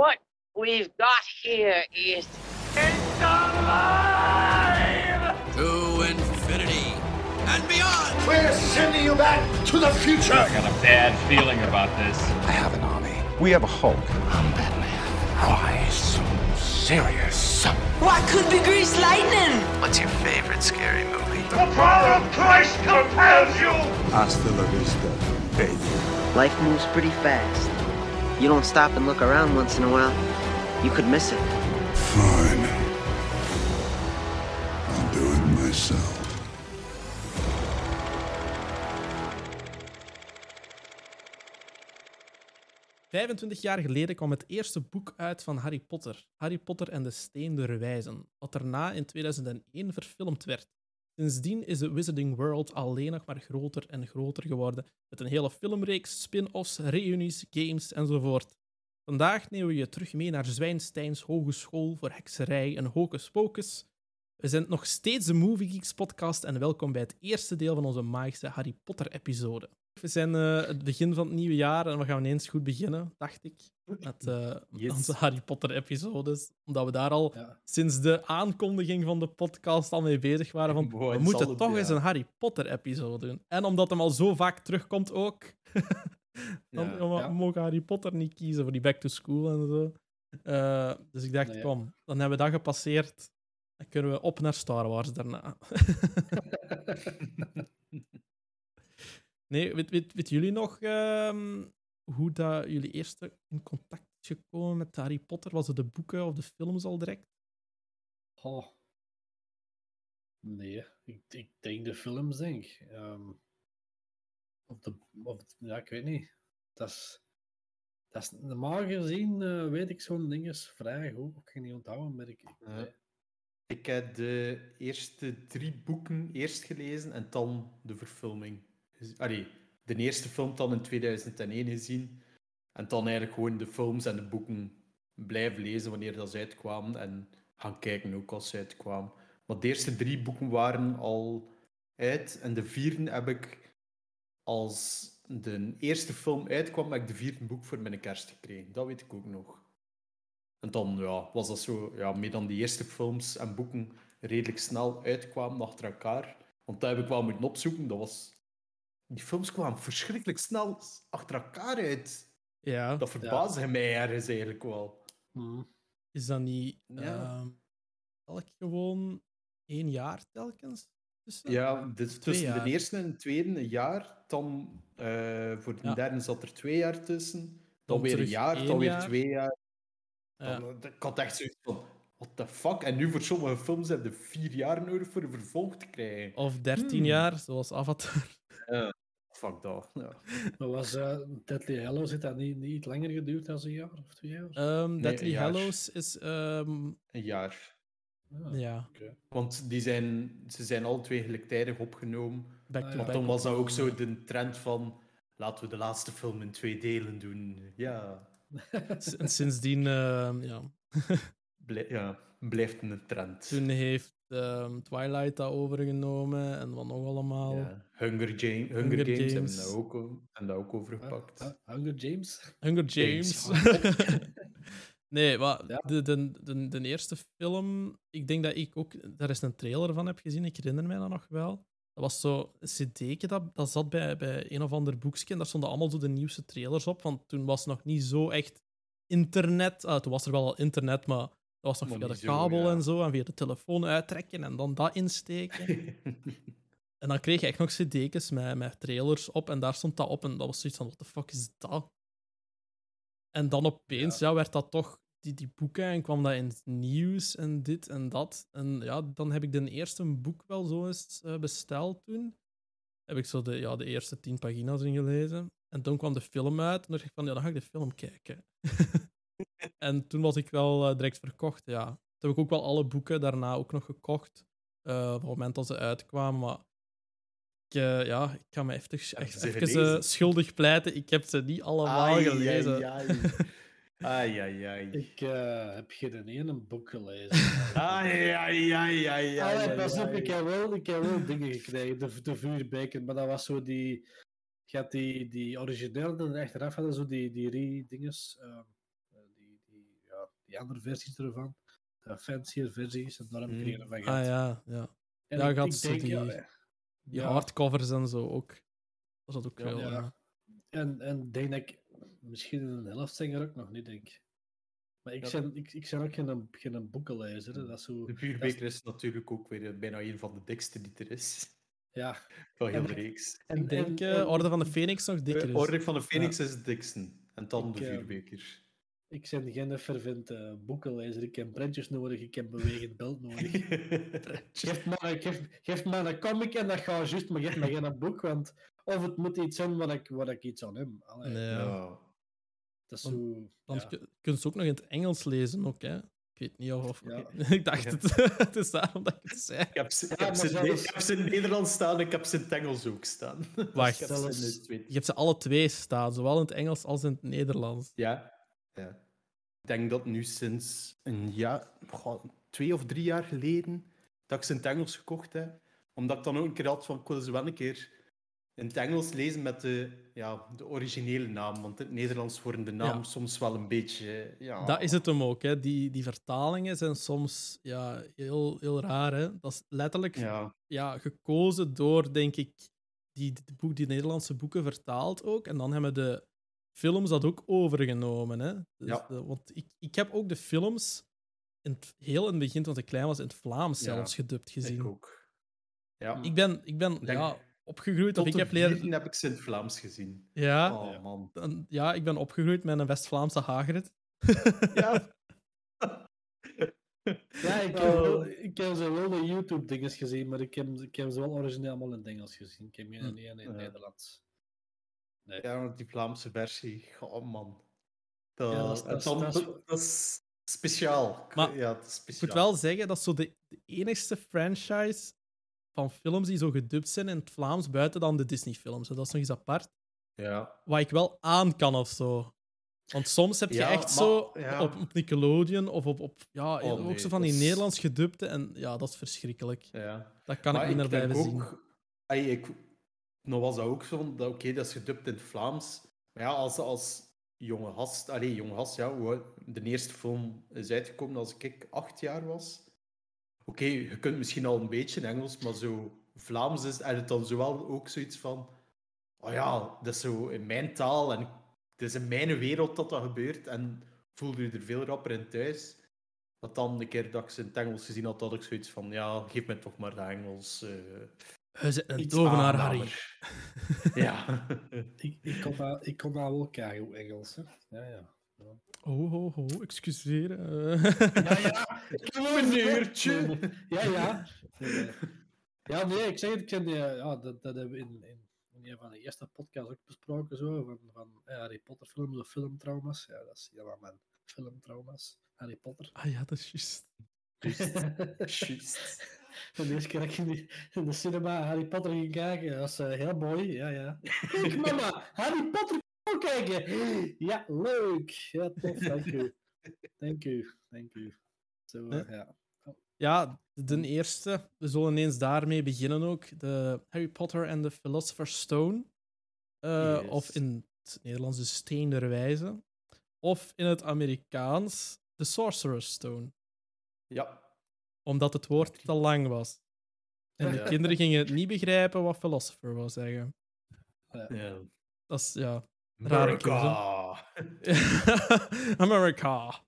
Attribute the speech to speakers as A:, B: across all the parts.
A: What we've got here is It's alive!
B: To infinity and beyond!
C: We're sending you back to the future.
D: I got a bad feeling about this.
E: I have an army. We have a Hulk.
C: I'm Batman. Why so serious?
F: What could be grease lightning?
G: What's your favorite scary movie?
C: The power of Christ compels you.
E: Hasta la vista, baby.
H: Life moves pretty fast. You don't stop and look around once in a while, you could miss it.
E: Fine. I'll do it myself.
I: Vijfentwintig jaar geleden kwam het eerste boek uit van Harry Potter, Harry Potter en de Steen der Wijzen, wat daarna in 2001 verfilmd werd. Sindsdien is de Wizarding World alleen nog maar groter en groter geworden, met een hele filmreeks, spin-offs, reunies, games enzovoort. Vandaag nemen we je terug mee naar Zwijnsteins Hogeschool voor Hekserij en Hocus Pocus. We zijn nog steeds de Movie Geeks podcast en welkom bij het eerste deel van onze magische Harry Potter-episode. We zijn eh, het begin van het nieuwe jaar en we gaan ineens goed beginnen, dacht ik, met
J: Yes.
I: onze Harry Potter-episodes. Omdat we daar al
J: Ja.
I: sinds de aankondiging van de podcast al mee bezig waren van we moeten toch eens een Harry Potter-episode doen. En omdat hem al zo vaak terugkomt ook, dan
J: Ja,
I: we mogen Harry Potter niet kiezen voor die back to school en zo. Eh, dus ik dacht, kom, dan hebben we dat gepasseerd. Dan kunnen we op naar Star Wars daarna. nee, weet, weet, weet jullie nog ehm, hoe dat jullie eerst in contact is gekomen met Harry Potter? Was het de boeken of de films al direct?
J: Oh. Nee, ik, ik denk de films, denk ik. Ehm, of de, of, ja, ik weet niet. Dat is, dat is normaal gezien, eh, weet ik zo'n ding is vrij goed. Ik kan niet onthouden, maar ik. nee.
K: Ik heb de eerste drie boeken eerst gelezen en dan de verfilming. De eerste film dan in 2001 gezien. En dan eigenlijk gewoon de films en de boeken blijven lezen wanneer dat ze uitkwamen. En gaan kijken ook als ze uitkwamen. Maar de eerste drie boeken waren al uit. En de vierde heb ik als de eerste film uitkwam, heb ik de vierde boek voor mijn kerst gekregen. Dat weet ik ook nog. En dan ja, was dat zo, ja, meer dan die eerste films en boeken redelijk snel uitkwamen achter elkaar. Want dat heb ik wel moeten opzoeken. Dat was... Die films kwamen verschrikkelijk snel achter elkaar uit.
I: Ja.
K: Dat verbaasde mij ergens eigenlijk wel.
J: Hm.
I: Is dat niet
K: Ja.
I: ehm, elk gewoon één jaar telkens? tussen?
K: Ja, dus tussen
I: jaar.
K: de eerste en de tweede een jaar. Dan eh, voor de
I: Ja.
K: derde zat er twee jaar tussen. Dan,
I: Dan
K: weer een jaar, dan weer
I: jaar.
K: twee jaar.
I: Ja.
K: Dan, eh, ik had echt zoiets van, what the fuck? En nu voor sommige films heb je vier jaar nodig voor een vervolg te krijgen.
I: Of 13
K: Hmm.
I: jaar, zoals Avatar.
K: Fuck dat. Ja.
J: Maar was eh, Deadly Hallows, heeft dat niet, niet langer geduurd dan een jaar of twee jaar?
I: Ehm
K: Nee,
I: Deadly. Hallows is. ehm,
K: Een jaar.
J: Ah,
I: ja,
J: oké.
K: Want die zijn, ze zijn alle twee gelijktijdig opgenomen.
I: back
J: Ah.
K: Maar
I: back.
K: toen was dat ook zo de trend van... Laten we de laatste film in twee delen doen. Ja,
I: En sindsdien, ehm, ja.
K: blij- ja blijft een trend.
I: Toen heeft ehm, Twilight dat overgenomen en wat nog allemaal.
K: Ja. Hunger, Jam- Hunger,
I: Hunger
K: Games, hebben dat ook, hebben dat ook overgepakt.
J: Ah, ah, Hunger James?
I: Hunger James.
K: James.
I: nee, maar
J: Ja.
I: de, de, de, de eerste film, ik denk dat ik ook daar eens een trailer van heb gezien. Ik herinner mij dat nog wel. Dat was zo een cd'tje dat, dat zat bij, bij een of ander boekje. En daar stonden allemaal zo de nieuwste trailers op. Want toen was nog niet zo echt internet. Ah, toen was er wel al internet, maar dat was nog via de
K: zo,
I: kabel
K: ja.
I: en zo. En via de telefoon uittrekken en dan dat insteken. En dan kreeg je echt nog cd's met, met trailers op en daar stond dat op. En dat was zoiets van, what the fuck is dat? En dan opeens ja. werd dat toch die, die boeken en kwam dat in het nieuws en dit en dat. En ja, dan heb ik de eerste boek wel zo eens eh, besteld toen. Heb ik zo de, ja, de eerste tien pagina's ingelezen. En toen kwam de film uit en toen dacht ik van, ja, dan ga ik de film kijken. en toen was ik wel eh, direct verkocht, ja. Toen heb ik ook wel alle boeken daarna ook nog gekocht. eh, op het moment dat ze uitkwamen, maar ik, eh, ja, ik ga me even, echt even schuldig pleiten. Ik heb ze niet allemaal
K: Ai,
I: gelezen.
K: ai, ai. Ai, ai.
J: Ik eh, heb geen ene boek gelezen.
K: Ai, ai, ai, ai,
J: Ah,
K: ai,
J: ja, pas op,
K: ai.
J: ik heb wel, ik heb wel dingen gekregen. De, de vuurbeker, maar dat was zo die... Je had die, die originele en achteraf hadden zo die, die re-dinges. ehm, Eh, die, die, ja, die andere versies ervan. De fancier versies. En daarom
K: Mm.
J: kreeg ik ervan
I: Ah
J: gehad.
I: ja, ja.
J: En ik-
I: gaat die-
J: ja.
I: Die
J: Ja.
I: hardcovers en zo ook. Dat zat ook
K: Ja,
I: veel.
J: ja.
I: ja.
J: En, en denk dat ik misschien een helft zanger ook nog niet denk. Maar ik,
K: Ja.
J: ben, ik, ik ben ook geen, geen boekenlezer. hè. Dat is zo,
K: De Vuurbeker is natuurlijk ook weer bijna een van de dikste die er is.
J: ja.
K: Van heel de reeks.
J: En,
I: denk
J: en-
I: eh Orde van de Phoenix nog dikker
K: De
I: is.
K: Orde van de Phoenix is het dikste. En dan
J: Ik,
K: de
J: eh,
K: Vuurbeker.
J: Ik ben geen fervent eh, boekenlezer. Ik heb prentjes nodig, ik heb bewegend beeld nodig. geef, maar, een- geef, geef maar een comic en dat gaat juist, maar geef me geen boek. Want of het moet iets zijn waar ik, waar ik iets aan heb. Allee,
I: Nee, ja.
K: ja.
J: Dat is zo...
I: Dan
J: ja.
I: kun kun je het ook nog in het Engels lezen, ook, hè? Ik weet niet of... of-
J: Ja.
I: ik dacht
K: Ja.
I: het. het is daarom dat ik het zei.
K: Ik heb ze, ik
J: Ja,
K: heb ze in Ne-
J: zelfs-
K: ik heb ze in het Nederlands staan en ik heb ze in het Engels ook staan.
I: Wacht.
K: Ik heb ze in
J: Zelfs-
K: het tweede.
I: Je hebt ze alle twee staan, zowel in het Engels als in het Nederlands.
K: Ja. Ja. Ik denk dat nu sinds een jaar, goh, twee of drie jaar geleden, dat ik ze in het Engels gekocht heb. Omdat ik dan ook een keer had van, ik wil ze wel een keer in het Engels lezen met de, ja, de originele naam. Want in het Nederlands worden de naam
I: Ja.
K: soms wel een beetje... Ja,
I: Dat is het hem ook, hè? Die, die vertalingen zijn soms ja, heel, heel raar. Hè? Dat is letterlijk
K: Ja,
I: ja, gekozen door, denk ik, die, die, boek, die Nederlandse boeken vertaald ook. En dan hebben de films dat ook overgenomen. Hè? Dus
K: Ja.
I: de- want ik, ik heb ook de films in het, heel in het begin, toen ik klein was, in het Vlaams
K: Ja,
I: zelfs gedubt gezien.
K: ik ook. Ja.
I: Ik ben, ik ben
K: Denk-
I: ja, opgegroeid, of
K: Tot
I: ik
K: de
I: heb leren...
K: heb ik ze in het Vlaams gezien.
I: Ja,
K: Oh, man.
I: dan- ja, ik ben opgegroeid met een West-Vlaamse Hagrid.
K: Ja.
J: Ja, ik heb,
K: Oh.
J: wel, ik heb ze wel de YouTube-dinges gezien, maar ik heb, ik heb ze wel origineel allemaal in het Engels gezien. Ik heb geen
I: Hm.
J: niet in het
K: Ja.
J: Nederlands.
K: Ja, want die Vlaamse versie, oh man. Dat,
J: Ja, dat is- dat is-
K: dan-
J: dat is-
K: dat is speciaal.
I: Maar
K: ja, het is
I: Ik
K: speciaal.
I: moet wel zeggen, dat is zo de, de enigste franchise van films die zo gedubt zijn in het Vlaams, buiten dan de Disney-films. Dat is nog iets apart.
K: Ja.
I: Wat ik wel aan kan of zo. Want soms heb je
K: Ja,
I: echt
K: maar-
I: zo
K: ja.
I: op, op Nickelodeon of op, op ja,
K: Oh,
I: ook
K: nee,
I: zo van die
K: is-
I: Nederlands gedubte. En ja, dat is verschrikkelijk.
K: ja.
I: Dat kan
K: Maar
I: ik niet naar blijven zien.
K: ook, ik, nou was dat ook zo, dat, oké, dat is gedubt in het Vlaams. Maar ja, als, als jonge gast, allee, jonge gast, ja, de eerste film is uitgekomen als ik acht jaar was. Oké, je kunt misschien al een beetje Engels, maar zo Vlaams is het dan zowel ook zoiets van, oh ja, dat is zo in mijn taal en het is in mijn wereld dat dat gebeurt en voelde je er veel rapper in thuis. Dat dan de keer dat ik ze in het Engels gezien had, had ik zoiets van, ja, geef me toch maar de Engels. eh
I: We zijn een tovenaar, Harry.
K: ja.
J: Ik, ik, kon dat, ik kon dat wel krijgen, hoe Engels. Hè? Ja, ja.
I: Oh, oh, oh, excuseer. eh.
J: Ja, ja.
K: Meneertje.
J: Ja, ja. Eh, Ja, nee, ik zeg het, ik ken die, ja, dat, dat hebben we in, in, in een van de eerste podcasts ook besproken, zo, van, van eh, Harry Potter films of filmtrauma's. Ja, dat is helemaal mijn filmtrauma's. Harry Potter.
I: Ah ja, dat is juist.
K: Juist.
J: Van de eerste keer dat ik in de, in de cinema Harry Potter ging kijken, dat was eh, heel mooi. Ja, ja. Kijk, mama, Harry Potter kan ook kijken. Ja, leuk. Ja, tof. Dank u. Dank u. Dank u. Zo, ja.
I: Ja, de eerste. We zullen eens daarmee beginnen ook. De Harry Potter and the Philosopher's Stone. Eh,
K: Yes.
I: Of in het Nederlands de Steen der Wijze. Of in het Amerikaans de Sorcerer's Stone.
K: Ja.
I: Omdat het woord te lang was. En de
K: Ja.
I: kinderen gingen het niet begrijpen wat philosopher wou zeggen.
K: ja.
I: Dat is, ja, rare
K: America.
I: America.
K: America.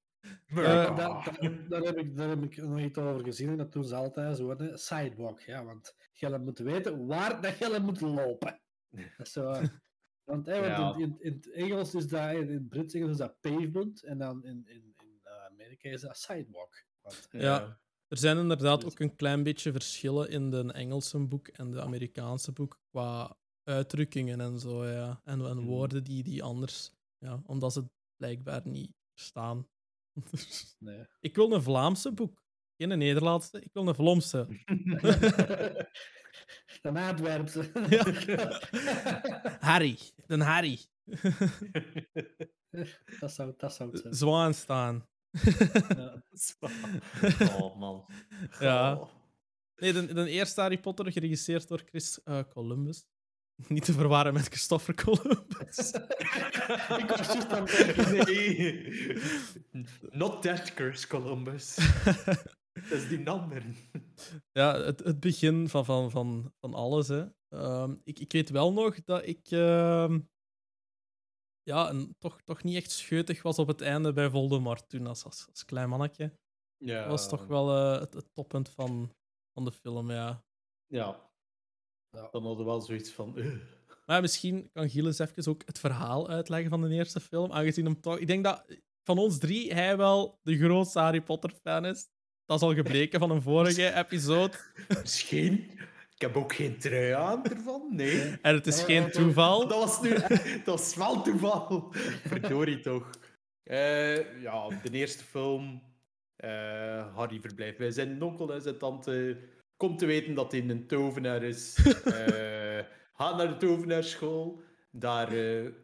I: Eh,
J: daar, daar, daar heb ik, daar heb ik nog iets over gezien en dat doen ze altijd zo. Hè. Sidewalk, ja, want je moet weten waar dat je moet lopen. Dat is zo, want hè, want
K: Ja.
J: in, in, in het Engels is dat, in het Brits Engels is dat pavement en dan in, in, in eh, Amerika is dat sidewalk. Want,
I: Ja. Er zijn inderdaad ook een klein beetje verschillen in de Engelse boek en de Amerikaanse boek qua uitdrukkingen en zo, ja. En, en
K: Mhm.
I: woorden die, die anders, ja, omdat ze blijkbaar niet verstaan.
J: nee.
I: ik wil een Vlaamse boek, geen een Nederlandse, ik wil een Vlaamse.
J: Een Antwerpse.
I: Harry, een Harry.
J: dat, zou, dat zou het zijn.
I: Zwaan staan.
K: Oh, man.
I: Ja. Nee, de, de eerste Harry Potter geregisseerd door Chris eh, Columbus. Niet te verwarren met Christopher Columbus.
J: ik was juist aan het.
K: Nee. Not that Chris Columbus. Dat is die nummer.
I: Ja, het, het begin van, van, van, van alles. Hè. Ehm, ik, ik weet wel nog dat ik ehm, ja, een, toch, toch niet echt scheutig was op het einde bij Voldemort toen als, als, als klein mannetje.
K: Ja.
I: Dat was toch wel eh, het, het toppunt van, van de film, ja.
K: Ja. Dan hadden we wel zoiets van... "Ugh."
I: Maar misschien kan Gilles even ook het verhaal uitleggen van de eerste film, aangezien hem toch... Ik denk dat van ons drie hij wel de grootste Harry Potter-fan is. Dat is al gebleken van een vorige episode.
K: Misschien. Ik heb ook geen trui aan ervan, nee.
I: En het is geen toeval.
K: Dat was, nu, dat was wel toeval. Verdorie toch. Eh, ja, de eerste film. eh, Harry verblijft bij zijn onkel en zijn tante. Komt te weten dat hij een tovenaar is. Eh, gaat naar de tovenaarschool. Daar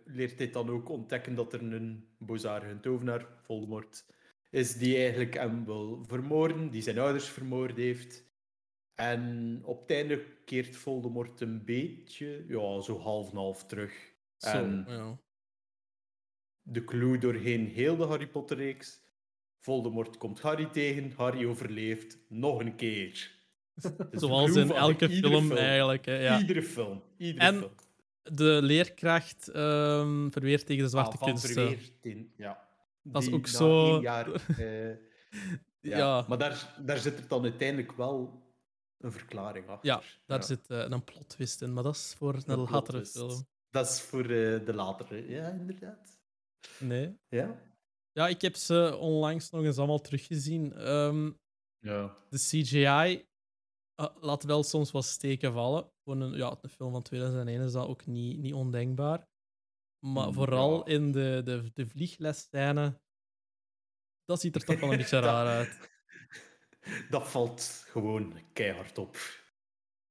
K: leert hij dan ook ontdekken dat er een bozarige tovenaar, Voldemort, is die eigenlijk hem wil vermoorden, die zijn ouders vermoord heeft. En op het einde keert Voldemort een beetje, ja, zo half en half terug.
I: Zo,
K: en
I: ja.
K: de clue doorheen heel de Harry Potter-reeks. Voldemort komt Harry tegen, Harry overleeft nog een keer.
I: Zoals in elke film, eigenlijk. Hè, ja.
K: Iedere film. Iedere
I: En
K: film.
I: de leerkracht ehm verweert tegen de zwarte
K: Ah, ja.
I: Dat is ook zo-
K: jaar, eh, ja.
I: Ja.
K: Maar daar, daar zit er dan uiteindelijk wel een verklaring achter.
I: Ja, daar
K: Ja.
I: zit eh, een plot twist in, maar dat is voor een,
K: Een
I: latere film.
K: Dat is voor eh, de latere. Ja, inderdaad.
I: Nee.
K: Ja?
I: Ja, ik heb ze onlangs nog eens allemaal teruggezien. Ehm,
K: Ja.
I: de CGI eh, laat wel soms wat steken vallen. Voor een, ja, een film van 2001 is dat ook niet, niet ondenkbaar. Maar
K: Mm,
I: vooral
K: ja.
I: in de, de, de vlieglesscène, dat ziet er toch wel een beetje raar uit.
K: Dat valt gewoon keihard op.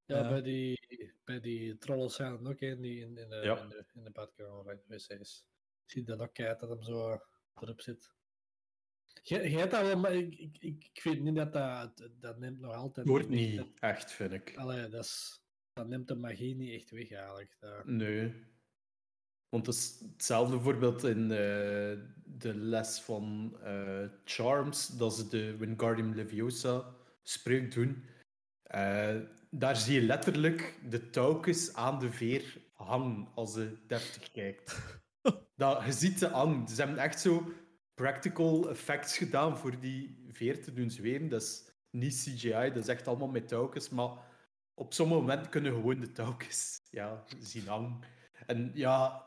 J: Ja,
I: Ja.
J: bij die, bij die trollen zijn er ook in, die in, in, de,
K: Ja.
J: in, de, in de badkamer in de wc's. Zie je dat ook uit dat hem zo erop zit. Jij jij hebt dat wel, maar ik, ik, ik, ik weet niet dat dat, dat neemt nog altijd
K: Het wordt niet
J: Dat,
K: echt, vind ik.
J: allee, dat, is, dat neemt de magie niet echt weg eigenlijk. Dat,
K: Nee. Want het is hetzelfde voorbeeld in eh, de les van eh, Charms, dat ze de Wingardium Leviosa spreuk doen. Eh, daar zie je letterlijk de touwtjes aan de veer hangen als ze deftig kijkt. dat, je ziet ze hangen. Ze hebben echt zo practical effects gedaan voor die veer te doen zweren. Dat is niet CGI, dat is echt allemaal met touwtjes, maar op sommige momenten kunnen gewoon de touwtjes ja, zien hangen. En ja,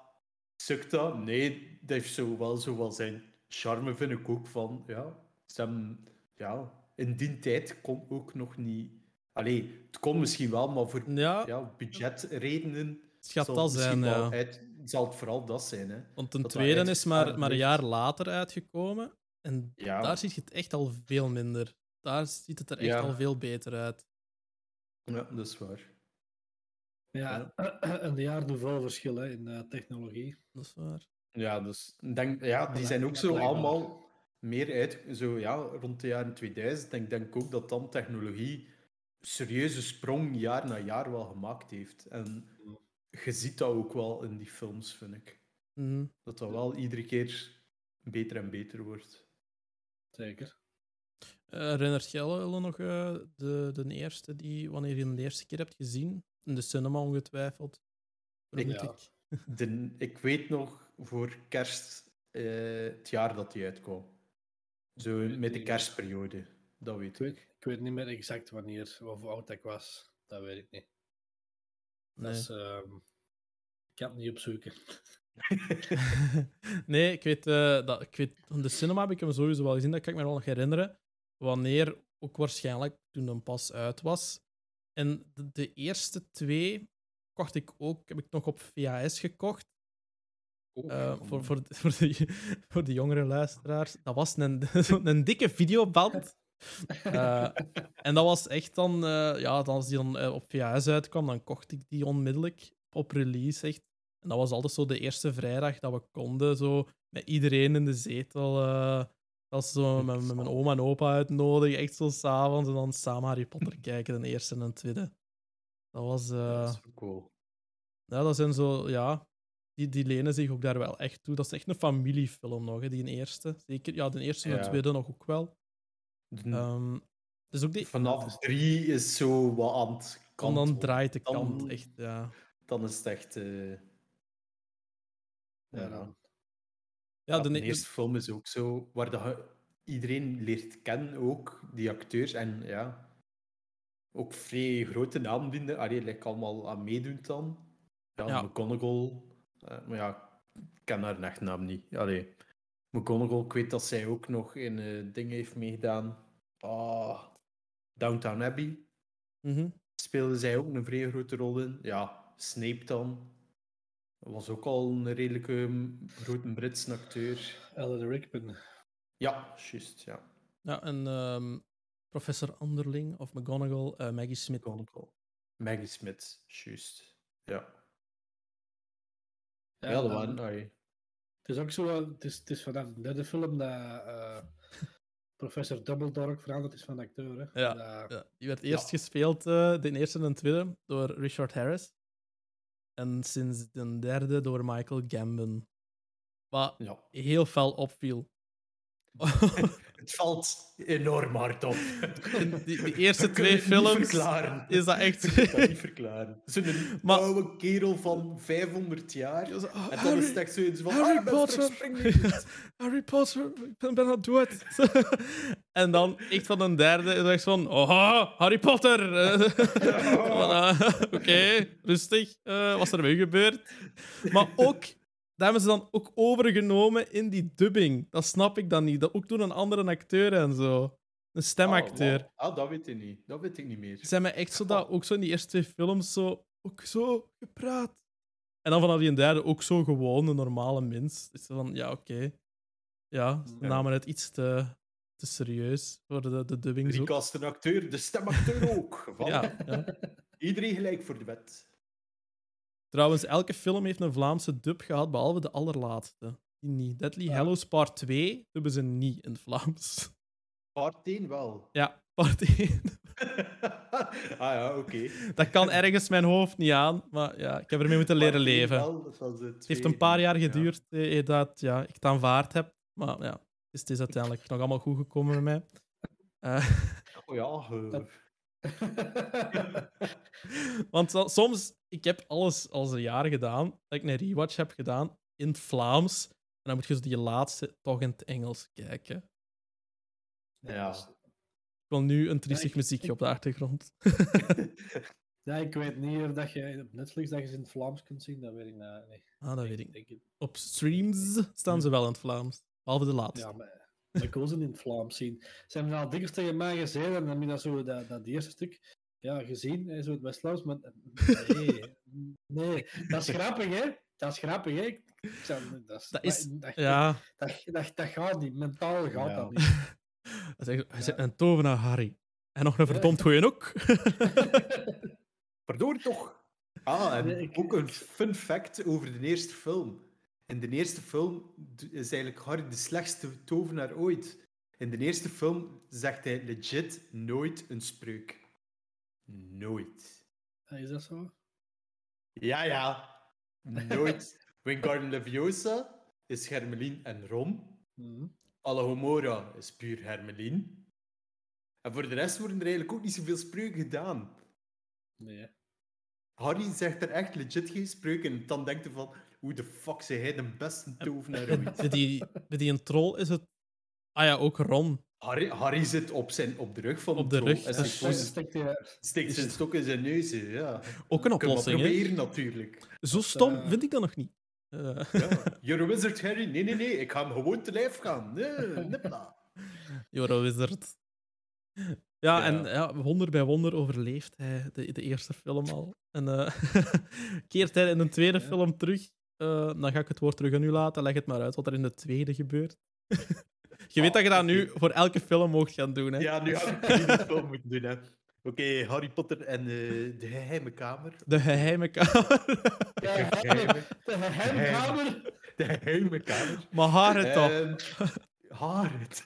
K: sukt dat? Nee, dat heeft zo wel, zo wel zijn charme, vind ik ook. Van, ja, ze hebben, ja, in die tijd kon ook nog niet... Allee, het kon misschien wel, maar voor
I: Ja,
K: ja, budgetredenen
I: het gaat
K: zal
I: dat zijn, ja.
K: uit- zal het vooral dat zijn. Hè.
I: Want een
K: dat
I: tweede is maar, maar een jaar later uitgekomen. En
K: Ja.
I: daar zie je het echt al veel minder. Daar ziet het er echt al veel beter uit.
K: Ja, dat is waar.
J: Ja, en de jaren doen veel verschil hè, in eh, technologie.
I: Dat is waar.
K: Ja, dus ik denk, ja, die zijn ook zo allemaal meer uit, zo ja, rond de jaren 2000. En ik denk ook dat dan technologie een serieuze sprong jaar na jaar wel gemaakt heeft. En je ziet dat ook wel in die films, vind ik.
I: Mhm.
K: Dat dat wel iedere keer beter en beter wordt.
J: Zeker.
I: Eh, herinnert jij wel nog eh, de, de eerste die, wanneer je hem de eerste keer hebt gezien? In de cinema ongetwijfeld. Ik.
K: De, ik weet nog voor kerst eh, het jaar dat die uitkwam. Zo met de kerstperiode. Dat weet
J: Ik weet,
K: ik.
J: ik weet niet meer exact wanneer of hoe oud ik was. Dat weet ik niet.
I: Nee.
J: ehm, ik ga het niet opzoeken.
I: nee, ik weet, eh, dat, ik weet, van de cinema heb ik hem sowieso wel gezien, dat kan ik me wel nog herinneren. Wanneer ook waarschijnlijk toen hem pas uit was. En de, de eerste twee kocht ik ook, heb ik nog op VHS gekocht. Eh, voor, voor, de- voor, de, voor de jongere luisteraars. Dat was een, een dikke videoband. Eh, en dat was echt dan, eh, ja, als die dan op VHS uitkwam, dan kocht ik die onmiddellijk op release. Echt. En dat was altijd zo de eerste vrijdag dat we konden, zo met iedereen in de zetel. Eh, dat was zo met, met mijn oma en opa uitnodigen, echt zo s'avonds. En dan samen Harry Potter kijken, de eerste en de tweede. Dat was, eh,
K: Dat is ook cool.
I: Ja, dat zijn zo, ja. Die, die lenen zich ook daar wel echt toe. Dat is echt een familiefilm nog, hè, die eerste. Zeker, ja, de eerste en de
K: Ja.
I: tweede nog ook wel. Ehm dus ook die,
K: Vanaf drie is zo wat aan het
I: en
K: kant.
I: dan draait de
K: Dan-
I: kant echt, ja.
K: Dan is het echt... eh, Ja,
J: Ja.
I: De,
K: eerste film is ook zo, waar dat iedereen leert kennen, ook die acteurs. En ja, ook vrij grote namen er allee, like allemaal aan meedoen dan. Ja,
I: Ja.
K: McGonagall. eh, maar ja, ik ken haar echtnaam niet. Allee, McGonagall, ik weet dat zij ook nog in eh dingen heeft meegedaan. Ah, Downtown Abbey
I: Mhm.
K: speelde zij ook een vrij grote rol in. Ja, Snape dan. Dat was ook al een redelijke mm, grote Britse acteur.
J: Alan Rickman.
K: Ja, juist, ja.
I: Ja, en ehm, professor Underling of McGonagall, eh, Maggie Smith.
K: McGonagall. Maggie Smith, juist. Ja.
J: Ja,
K: Ja, dat waren...
J: Het is ook zo, het is, het is vanaf de derde film dat eh, professor Dumbledore ook veranderd is van acteur. Hè.
I: Ja,
J: Dat-
I: ja. Die werd eerst gespeeld, eh, de eerste en de tweede, door Richard Harris. En sinds de derde door Michael Gambon. Wat
K: Ja.
I: heel fel opviel.
K: Het valt enorm hard op.
I: Die, die eerste twee films is dat echt...
K: Ik kan dat niet verklaren. Zo'n
I: Maar-
K: oude kerel van 500 jaar.
I: Ja, zo,
K: En dan
I: Harry-
K: is het echt zoiets van...
I: Harry
K: ah,
I: Potter. Harry Potter, ik ben bijna dood. en dan echt van een derde is echt van, oh, Harry Potter. Oké, rustig. Eh, wat is er mee gebeurd? Maar ook, dat hebben ze dan ook overgenomen in die dubbing. Dat snap ik dan niet. Dat ook door een andere acteur en zo. Een stemacteur.
K: Ah, ah, dat weet ik niet. Dat weet ik niet meer.
I: Ze hebben echt zo dat, ook zo in die eerste twee films, zo, ook zo gepraat. En dan vanaf die derde ook zo gewoon, een normale mens. Dus van, ja, oké. Ja, ze namen het iets te, te serieus voor de, de dubbing.
K: Recast een acteur, de stemacteur ook.
I: Ja, ja.
K: Iedereen gelijk voor de wet.
I: Trouwens, elke film heeft een Vlaamse dub gehad, behalve de allerlaatste. Die niet. Deadly Hallows Part 2 hebben ze niet in het Vlaams.
K: Part 1 wel.
I: Ja, Part 1.
K: ah ja, oké.
I: Dat kan ergens mijn hoofd niet aan, maar ja, ik heb ermee moeten leren leven.
K: wel, het
I: heeft een paar jaar
K: Ja.
I: geduurd eh, dat ja, ik het aanvaard heb. Maar ja, het is uiteindelijk nog allemaal goed gekomen met mij. Eh,
K: Oh ja, eh,
I: want zo- soms, ik heb alles al een jaar gedaan, dat ik een rewatch heb gedaan in het Vlaams. En dan moet je zo die laatste toch in het Engels kijken.
K: ja.
I: Ik wil nu een triestig
J: ik-
I: muziekje
J: ik-
I: op de achtergrond.
J: Ja, ik weet niet of dat je op Netflix dat je ze in het Vlaams kunt zien. Dat weet ik nou niet.
I: Ah, dat weet ik. Op streams staan ze wel in het Vlaams. Behalve de laatste.
J: Ja, maar wil ze in het Vlaams zien. Ze hebben al dikwijls tegen mij gezegd en dan heb je dat, zo, dat, dat eerste stuk ja, gezien, hè, zo het West-Vlaams, maar nee, nee, dat is grappig, hè? Dat is grappig, hè? Ik, ik zou- dat, is,
I: Dat is-
J: dat,
I: Ja,
J: dat, dat, dat gaat niet. Mentaal gaat
K: Ja.
J: dat niet.
I: dat is echt- hij zit een tovenaar, Harry. En nog een verdomd goeie ook.
K: Waardoor toch? Ah, en
J: Nee, ik-
K: ook een fun fact over de eerste film. In de eerste film is eigenlijk Harry de slechtste tovenaar ooit. In de eerste film zegt hij legit nooit een spreuk. Nooit.
J: Is dat zo?
K: Ja, ja. Nooit. Wingardium Leviosa is Hermelien en Ron.
J: Mhm.
K: Alahomora is puur Hermelien. En voor de rest worden er eigenlijk ook niet zoveel spreuken gedaan.
J: Nee.
K: Harry zegt er echt legit geen spreuken. En dan denkt hij van, hoe de fuck zei hij de beste tovenaar ooit?
I: Bij die, bij die een troll is het... Ah ja, ook Ron.
K: Harry, Harry zit op, zijn, op de rug van
I: Op
K: de troll
I: rug,
K: En
I: dat
K: steekt, steekt zijn stok in zijn neus. Ja.
I: Ook een
K: Kun je maar
I: oplossing,
K: proberen, natuurlijk.
I: Zo stom
J: eh,
I: vind ik dat nog niet. Eh,
K: Ja. You're a wizard, Harry. Nee, nee, nee. Ik ga hem gewoon te lijf gaan. Nee, nipla.
I: You're a wizard. Ja,
K: Ja.
I: en ja, wonder bij wonder overleeft hij de, de eerste film al. En eh, keert hij in de tweede film terug. Eh, dan ga ik het woord terug aan u laten. Leg het maar uit wat er in de tweede gebeurt. je weet dat je dat nu voor elke film mocht gaan doen. Hè?
K: Ja, nu had ik het film moeten doen. hè. Oké, Harry Potter en eh, de geheime kamer.
I: De geheime kamer.
J: De geheime- de geheime kamer.
K: De geheime kamer.
I: maar haar het toch.
K: Ehm, Harriet.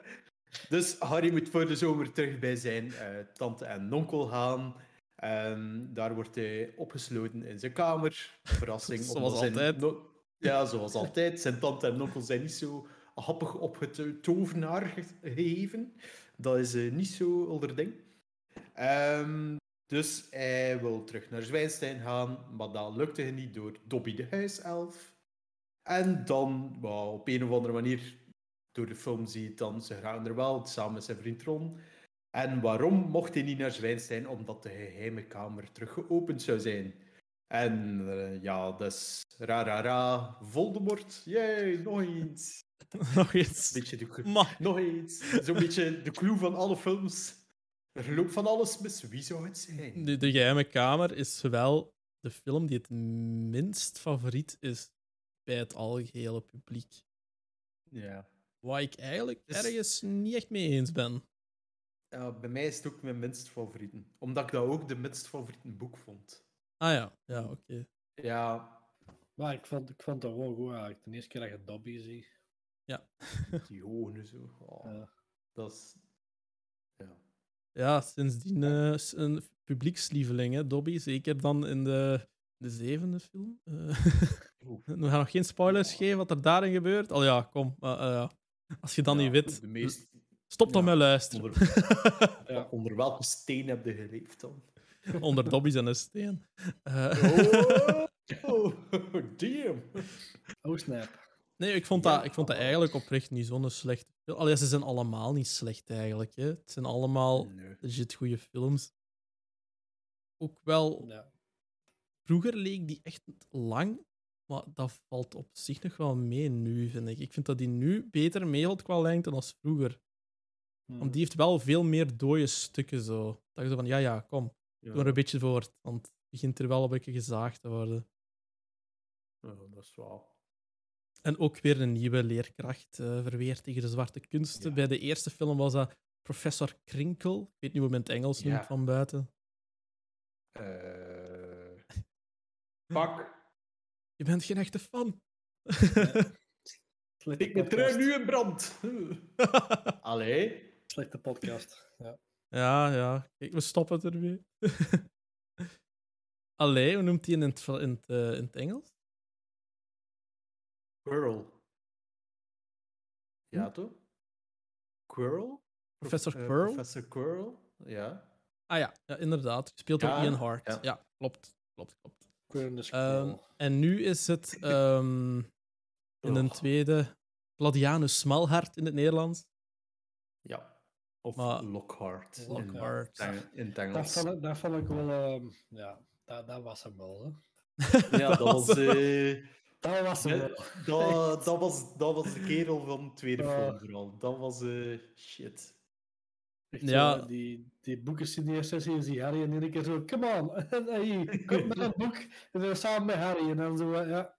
K: dus Harry moet voor de zomer terug bij zijn eh, tante en onkel gaan. En daar wordt hij opgesloten in zijn kamer. Verrassing.
I: Zoals
K: zijn
I: altijd.
K: no- ja, zoals altijd. Zijn tante en onkel zijn niet zo happig op het tovenaar ge- gegeven. Dat is eh, niet zo onder ding. Ehm, dus hij wil terug naar Zwijnstein gaan, maar dat lukte hem niet door Dobby de huiself. En dan, op een of andere manier, door de film zie je dan, ze gaan er wel, samen met zijn vriend Ron. En waarom mocht hij niet naar Zwijnstein? Omdat de geheime kamer terug geopend zou zijn. En eh, ja, is ra ra ra, Voldemort, yay, nog eens.
I: Nog eens.
K: Beetje de, nog eens. Zo'n beetje de clue van alle films. Er loopt van alles mis. Wie zou het zijn?
I: de, de Geheime Kamer is wel de film die het minst favoriet is bij het algehele publiek.
K: Ja.
I: Waar ik eigenlijk
K: Dus-
I: ergens niet echt mee eens ben.
K: Ja, bij mij is het ook mijn minst favorieten. Omdat ik dat ook de minst favorieten boek vond.
I: Ah ja, ja, oké.
K: Ja,
J: Maar ik vond, ik vond dat wel goed eigenlijk. De eerste keer dat je Dobby ziet.
I: Ja.
K: die ogen en zo. Oh,
J: Ja.
K: Dat is... Ja.
I: Ja, sindsdien eh, een publiekslieveling, hè, Dobby. Zeker dan in de, de zevende film. Eh, we gaan nog geen spoilers geven wat er daarin gebeurt. Al ja, kom. eh, als je dan
K: Ja,
I: niet weet,
K: De meest...
I: stop dan
K: ja,
I: met luisteren.
K: Onder,
J: Ja.
K: onder welke steen heb je geleefd dan?
I: Onder Dobby's en een steen. Eh,
K: Oh, damn.
J: Oh snap.
I: nee, ik vond, dat, ik vond dat eigenlijk oprecht niet zo'n slechte film. Allee, ze zijn allemaal niet slecht eigenlijk. Hè. Het zijn allemaal
K: Nee.
I: legit goede films. Ook wel
J: Ja.
I: Vroeger leek die echt lang, maar dat valt op zich nog wel mee nu, vind ik. Ik vind dat die nu beter meevalt qua lengte dan vroeger.
J: Hm.
I: Want die heeft wel veel meer dode stukken zo. Dat je zo van, ja, ja, kom,
K: Ja.
I: doe er een beetje voort. Want het begint er wel een beetje gezaagd te worden.
K: Ja, dat is wel...
I: En ook weer een nieuwe leerkracht eh verweerd tegen de zwarte kunsten.
K: Ja.
I: Bij de eerste film was dat professor Krinkel. Ik weet niet hoe men het Engels noemt van buiten.
K: Eh, Pak.
I: Je bent geen echte fan.
K: Ik trui nu in brand. Allee.
J: Slechte podcast. Ja.
I: Ja, ja. Kijk, we stoppen het ermee. Allee, hoe noemt hij in het, in het, eh, in het Engels?
K: Quirrell. Ja, toch? Quirrell?
I: Professor
K: Prof- eh,
I: Quirrell?
K: Professor Quirrell, ja.
I: Ah ja, ja inderdaad. Gespeeld door
K: Ja,
I: Ian Hart. Ja.
K: ja.
I: klopt. Klopt, klopt. Ehm,
J: Squirrel.
I: en nu is het ehm, in een
K: Oh.
I: tweede Claudianus Smalhart in het Nederlands.
K: Ja. Of
I: Maar-
K: Lockhart. in-
I: Lockhart.
K: In, in
J: Dat vond, ik, dat vond ik wel... ehm, ja, dat, dat was hem wel. Hè.
K: Ja, dat was... eh,
J: Dat was hem
K: Ja,
J: wel.
K: dat, dat, was, dat was de kerel van de tweede
J: Ja.
K: film vooral. Dat was eh, shit.
J: Echt
I: Ja.
J: zo, die, die boekensigneersessie is die Harry en iedere keer zo, come on, hey, kom met een boek. En dan samen met Harry en dan zo, eh, ja.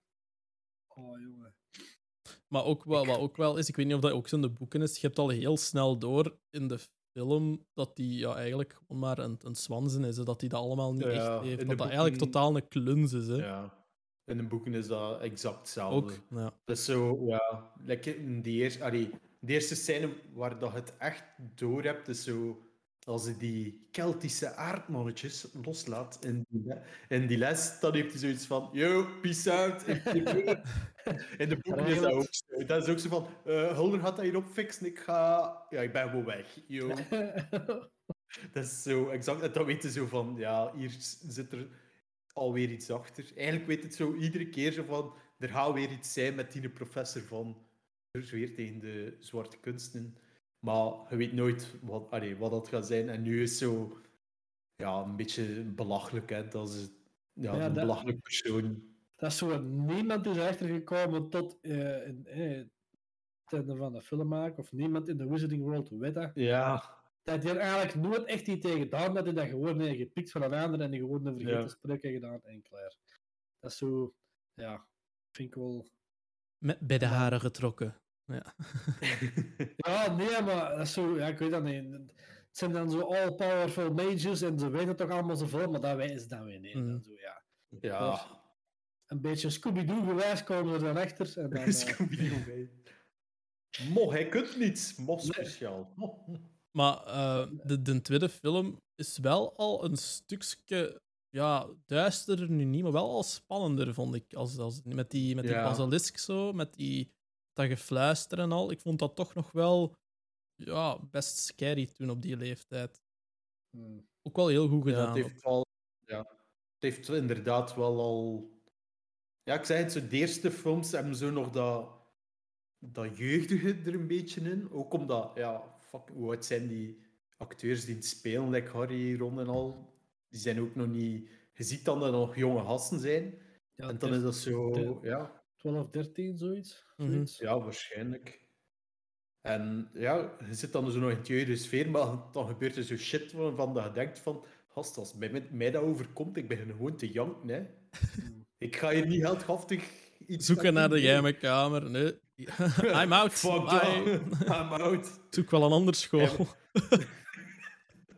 J: Oh, jongen.
I: Maar ook wel, wat ook wel is, ik weet niet of dat ook zo in de boeken is, je hebt al heel snel door in de film dat die ja, eigenlijk gewoon maar een, een zwanzen is. hè, Dat die dat allemaal niet
K: Ja,
I: echt heeft. Dat dat eigenlijk totaal een kluns is. Hè.
K: Ja. In de boeken is dat exact hetzelfde.
I: ook, ja.
K: Dat is zo, ja. Like in die eerste, allee, de eerste scène waar dat het echt door hebt, is zo. Als hij die Keltische aardmannetjes loslaat in die, in die les, dan heeft hij zoiets van: Yo, peace out. In de, boeken is dat ook zo. Dat is ook zo van: eh Hulder gaat dat hier opfixen, ik ga. Ja, ik ben gewoon weg. Yo. Dat is zo exact. En dan weet je zo van: Ja, hier zit er alweer iets achter. Eigenlijk weet het zo iedere keer zo van: er gaat weer iets zijn met die professor van. Is weer tegen de zwarte kunsten. Maar je weet nooit wat, allee, wat dat gaat zijn. En nu is zo ja, een beetje belachelijk. Hè? Dat is ja,
J: Ja,
K: een
J: dat-
K: belachelijk persoon.
J: Dat is zo, niemand is erachter gekomen tot eh, in, eh, het einde van de film maken, of niemand in de Wizarding World weet dat.
K: Ja,
J: Dat hij er eigenlijk nooit echt iets tegen gedaan, dat hij dat gewoon heeft gepikt van een ander en die gewoon een vergeten
K: Ja.
J: spreuk heeft gedaan en klaar. Dat is zo, ja, vind ik wel...
I: Met, bij de haren getrokken. Ja.
J: Ja, nee, maar dat is zo, ja, ik weet dat niet. Het zijn dan zo all-powerful mages en ze weten toch allemaal zoveel, maar dat weten ze dan weer niet.
I: Mm.
J: Dan zo, ja.
K: ja.
J: Een beetje Scooby-Doo gewijs komen ze dan achter. En dan, eh,
K: Scooby-Doo. Mo, hij kunt niets. Mo speciaal.
I: Maar eh, de, de tweede film is wel al een stukje ja, duisterder nu niet, maar wel al spannender, vond ik. Als, als, met die, met die
K: Ja.
I: basilisk zo, met die, dat gefluister en al. Ik vond dat toch nog wel ja, best scary toen op die leeftijd.
J: Hmm.
I: Ook wel heel goed
K: Ja,
I: gedaan.
K: het, heeft ja, het heeft inderdaad wel al. Ja, ik zei het, zo, de eerste films hebben zo nog dat, dat jeugdige er een beetje in. Ook omdat, ja, fuck, hoe oud zijn die acteurs die het spelen, like Harry, Ron en al. Die zijn ook nog niet. Je ziet dan dat er nog jonge gasten zijn.
J: Ja,
K: en dan is dat zo, ja,
J: 12, 13, zoiets.
I: Mhm.
J: zoiets.
K: ja, waarschijnlijk. En ja, je zit dan zo nog in het jeugdige sfeer, maar dan gebeurt er zo shit van, van dat je denkt van, gast, als mij, mij dat overkomt, ik begin gewoon te janken, hè. Ik ga hier niet heldhaftig iets
I: Zoeken naar de geheime kamer. Nee. I'm out.
K: Fuck
I: Bye.
K: that. I'm out.
I: Zoek wel een andere school.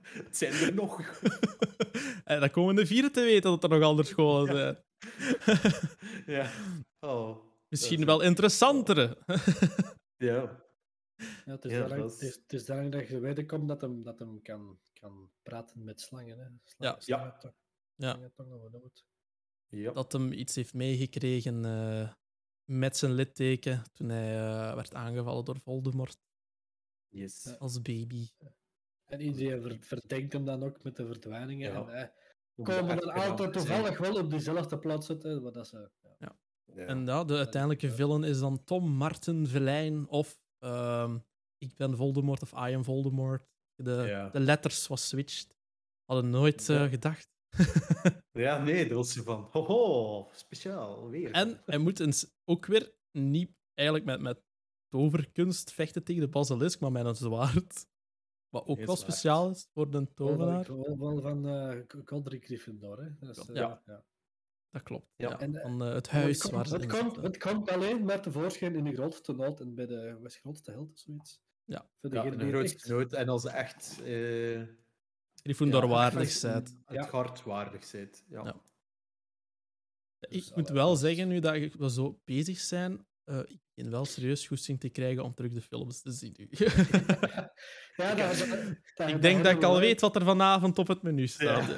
K: Het zijn er nog.
I: En dan komen de vieren te weten dat er nog andere scholen zijn.
K: Ja. Oh.
I: Misschien wel interessantere.
K: Ja.
J: Ja, het is
K: Ja,
J: daarom-
K: dat is-
J: het is- het is daarom dat je weten komt dat hem, dat hem kan, kan praten met slangen. Hè. Slangen,
I: Ja. Ja.
K: Ja.
I: Dat hem iets heeft meegekregen eh, met zijn litteken toen hij eh, werd aangevallen door Voldemort
K: Yes.
I: als baby.
J: En iedereen ver- verdenkt hem dan ook met de verdwijningen.
K: Ja.
J: En
K: de
J: komen dan altijd toevallig wel op diezelfde plaats zitten. Wat dat ze, ja.
K: Ja.
I: En ja, de uiteindelijke villain is dan Tom Martin Verlijn of ehm, ik ben Voldemort of I am Voldemort. De,
K: Ja.
I: de letters was switched. Hadden nooit eh, gedacht.
K: Ja, nee, dat was zo van, hoho, speciaal, weer.
I: En hij moet eens ook weer niet eigenlijk met, met toverkunst vechten tegen de basilisk, maar met een zwaard. Wat ook wel speciaal is voor de tovenaar.
J: Wel, wel van eh Godric Gryffindor. Hè. Dat is, eh,
I: Ja.
J: ja.
I: Dat klopt.
K: Ja.
I: Ja.
J: En, eh,
I: Van het huis
J: het
I: waar
J: komt, het, komt, het komt alleen maar tevoorschijn in de grootste nood en bij de was grootste held of zoiets.
I: Ja.
J: Voor
K: Ja, een
J: die het
K: grootste
J: echt-
K: nood. En als ze echt... eh
I: Gryffindor
K: ja,
I: waardig zijn.
K: Het
J: Ja.
K: hart waardig zijt. Ja.
I: Ja. Ik
J: Dus,
I: moet wel zeggen, nu dat we zo bezig zijn, eh, ik wel serieus goesting te krijgen om terug de films te zien. nu.
J: Ja, dat, dat, dat-
I: ik denk dat ik al weet wat er vanavond op het menu staat.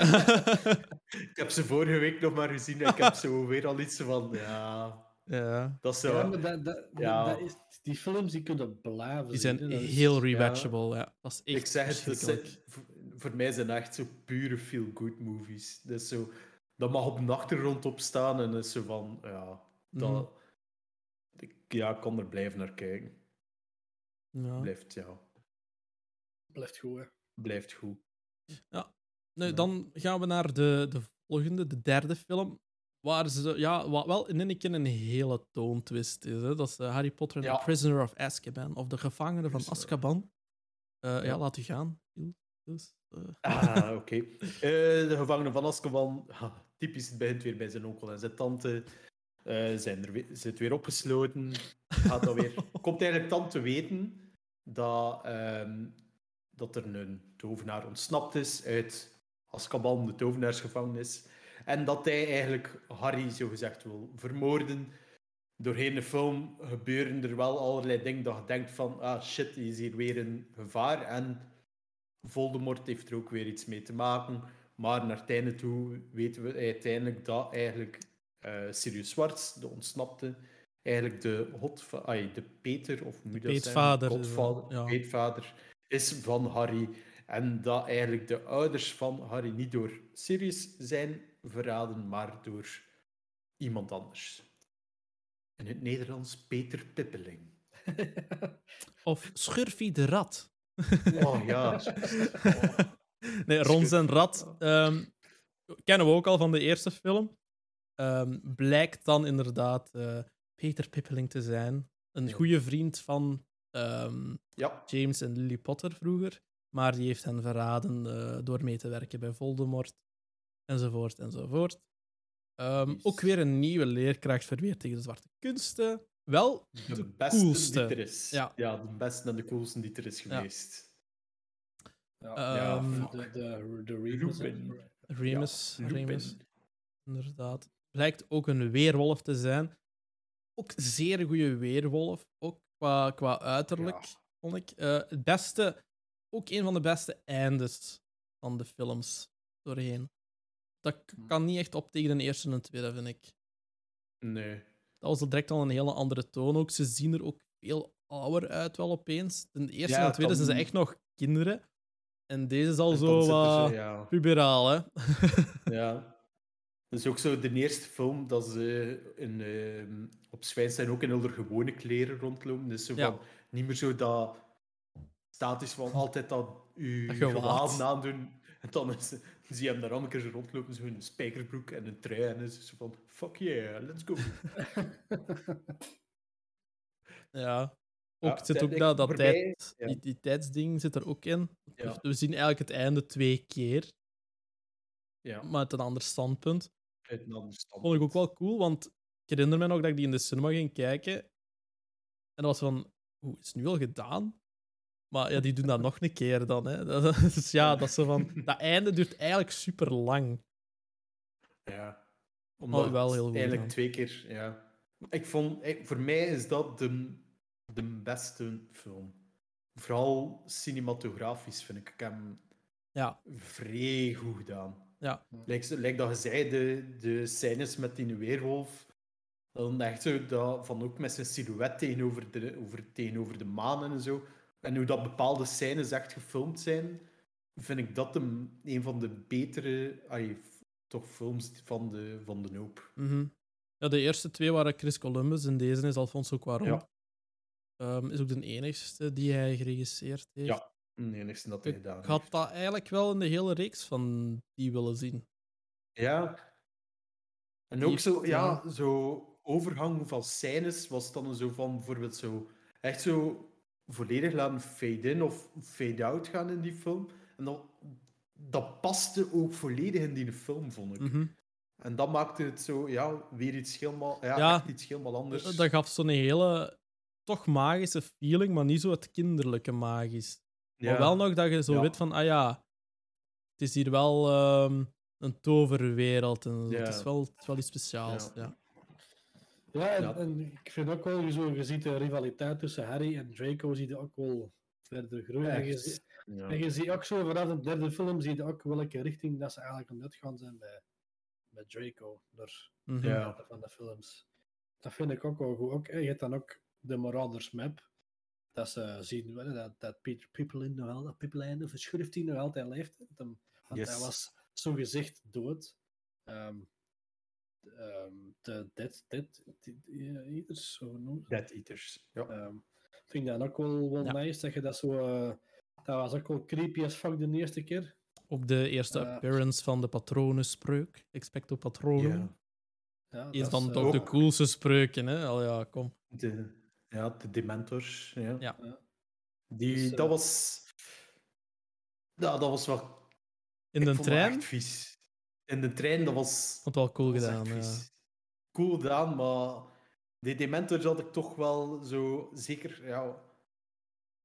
K: Ik heb ze vorige week nog maar gezien en ik heb zo weer al iets van... Ja,
I: ja.
K: dat is
J: wel.
K: zo...
J: Ja, maar dat, dat,
K: Ja.
J: dat is, die films die kunnen blijven
I: Die zijn
J: dat
I: heel rewatchable. Ja. Dat is echt
K: ik zeg het, dat voor, voor mij zijn echt zo pure feel-good movies. Dus zo, dat mag op de achtergrond opstaan en is zo van, ja, dat,
I: Mhm.
K: Ja, ik kan er blijven naar kijken.
I: Ja.
K: Blijft, ja,
J: Blijft goed, hè.
K: blijft goed.
I: Nu, dan gaan we naar de, de volgende, de derde film. Waar ze, ja, wat wel in een keer een hele toontwist is. Hè? Dat is eh, Harry Potter en
K: Ja.
I: The Prisoner of Azkaban. Of De Gevangene van. Azkaban. Eh, ja.
K: Ja.
I: laat u gaan. Dus, eh,
K: Ah, oké. Eh, de gevangenen van Azkaban, ha, typisch, het begint weer bij zijn onkel en zijn tante. Eh, zijn er zit weer opgesloten. Gaat dat weer, komt eigenlijk dan te weten dat, ehm, dat er een tovenaar ontsnapt is uit Azkaban, de tovenaarsgevangenis. En dat hij eigenlijk Harry zogezegd wil vermoorden. Doorheen de film gebeuren er wel allerlei dingen dat je denkt van ah shit, die is hier weer een gevaar. En Voldemort heeft er ook weer iets mee te maken. Maar naar het einde toe weten we uiteindelijk dat eigenlijk Sirius Zwarts, de ontsnapte, eigenlijk de, ai, de Peter, of moet dat?
I: Peetvader,
K: Godvader,
I: ja.
K: peetvader is van Harry. En dat eigenlijk de ouders van Harry niet door Sirius zijn verraden, maar door iemand anders. In het Nederlands Peter Pippeling.
I: of Schurfie de Rat.
K: Oh ja.
I: nee, Rons en Rat. ehm, kennen we ook al van de eerste film. Ehm, blijkt dan inderdaad eh, Peter Pippeling te zijn. Een goede vriend van ehm,
K: Ja.
I: James en Lily Potter vroeger. Maar die heeft hen verraden eh, door mee te werken bij Voldemort. Enzovoort, enzovoort. Ehm,
K: Yes.
I: Ook weer een nieuwe leerkracht verweerd tegen de zwarte kunsten. Wel
K: De,
I: de
K: beste
I: coolste.
K: die er is.
I: Ja.
K: Ja. de beste en de coolste die er is geweest.
J: Ja,
K: Ja,
J: de, de, de Remus.
I: Remus. Remus, inderdaad. Blijkt ook een weerwolf te zijn. Ook zeer goede weerwolf, ook qua, qua uiterlijk, vond ik. Eh, het beste, ook een van de beste eindes van de films doorheen. Dat
K: Hm.
I: kan niet echt op tegen de eerste en de tweede, vind ik.
K: Nee.
I: Dat was al direct al een hele andere toon ook. Ze zien er ook veel ouder uit wel opeens. De eerste
K: Ja,
I: en de tweede zijn ze echt nog kinderen. En deze is al
K: En
I: zo wat
K: ja.
I: puberaal, hè.
K: Ja. Dat is ook zo de eerste film dat ze in, ehm, op Zwijns zijn ook in hun gewone kleren rondlopen. Dus zo
I: Ja.
K: van, niet meer zo dat statisch van altijd dat u
I: Dat gewaad.
K: aandoen. En dan is, zie je hem daar allemaal een keer rondlopen, zo in een spijkerbroek en een trui. En is zo van, fuck yeah, let's go.
I: Ja. Ook, zit
K: dat-
I: ook dat, dat tijd,
K: ja.
I: die, die tijdsding zit er ook in.
K: Ja.
I: We zien eigenlijk het einde twee keer,
K: Ja,
I: maar uit een ander standpunt. Vond ik ook wel cool, want ik herinner me nog dat ik die in de cinema ging kijken. En dat was van, hoe is het nu al gedaan? Maar ja, die doen dat nog een keer dan. Hè. Dat- Dus ja, dat, zo van, dat einde duurt eigenlijk super lang.
K: Ja.
I: Maar wel heel goed
K: Eigenlijk twee keer, ja. Ik vond, ik- voor mij is dat de, de beste film. Vooral cinematografisch vind ik hem
I: Ja,
K: vrij goed gedaan.
I: Ja.
K: Lijkt, lijkt dat je zei, de, de scènes met die weerwolf. Dan echt zo dat, van ook met zijn silhouet tegenover de, over, tegenover de maan en zo. En hoe dat bepaalde scènes echt gefilmd zijn, vind ik dat een, een van de betere toch films van de, van de Noop.
I: Mhm. ja, de eerste twee waren Chris Columbus en deze is Alfonso Cuarón.
K: Ja.
I: Ehm, is ook de enigste die hij geregisseerd heeft.
K: Ja, de enigste dat hij
I: Ik
K: gedaan
I: had
K: heeft.
I: dat eigenlijk wel in de hele reeks van die willen zien.
K: Ja. En
I: Die
K: ook zo,
I: heeft,
K: ja,
I: ja.
K: zo overgang van scènes was dan zo van bijvoorbeeld zo echt zo volledig laten fade-in of fade-out gaan in die film. En dat, dat paste ook volledig in die film, vond ik.
I: Mhm.
K: En dat maakte het zo, ja, weer iets helemaal, ja, iets helemaal anders.
I: Dat gaf zo'n hele, toch magische feeling, maar niet zo het kinderlijke magisch. Maar wel nog dat je zo
K: Ja.
I: weet van, ah ja, het is hier wel ehm, een toverwereld. En.
K: Ja.
I: Het, is wel, het is wel iets speciaals.
K: Ja.
I: Ja.
J: Ja, en,
K: Ja.
J: en ik vind ook wel, je, zo, je ziet de rivaliteit tussen Harry en Draco, zie je ook wel verder groeien. En je, ziet,
K: Ja.
J: en je ziet ook zo vanaf de derde film, zie je ook welke richting dat ze eigenlijk aan het gaan zijn bij, bij Draco, door
I: Mhm.
K: Ja.
J: de van de films. Dat vind ik ook wel goed. Ook, je hebt dan ook de Marauders Map, dat ze zien dat, dat Peter Pippelin nog altijd, dat Pippelin of schrift die nog altijd leeft. Want
K: Yes.
J: hij was zo gezegd dood. Ehm, ehm, de Dead, dead eh, Eaters, zo genoemd.
K: Dead Eaters. Ja.
J: Ehm, vind ik dat ook wel, wel
I: Ja.
J: nice, dat je dat zo... eh, dat was ook wel creepy as fuck de eerste keer.
I: Ook de eerste
J: Eh.
I: appearance van de patronenspreuk. Expecto patronum.
K: Ja.
I: Is dan toch de coolste spreuken, hè? Al ja, kom.
K: De, ja, de Dementors. Ja.
I: Ja.
K: Die,
J: Dus, eh,
K: dat was... Ja, dat was wel...
I: In de trein?
K: echt vies. In de trein, dat was...
I: Vond wel cool gedaan. Ja.
K: Cool gedaan, maar... Die Dementors had ik toch wel zo... Zeker, ja...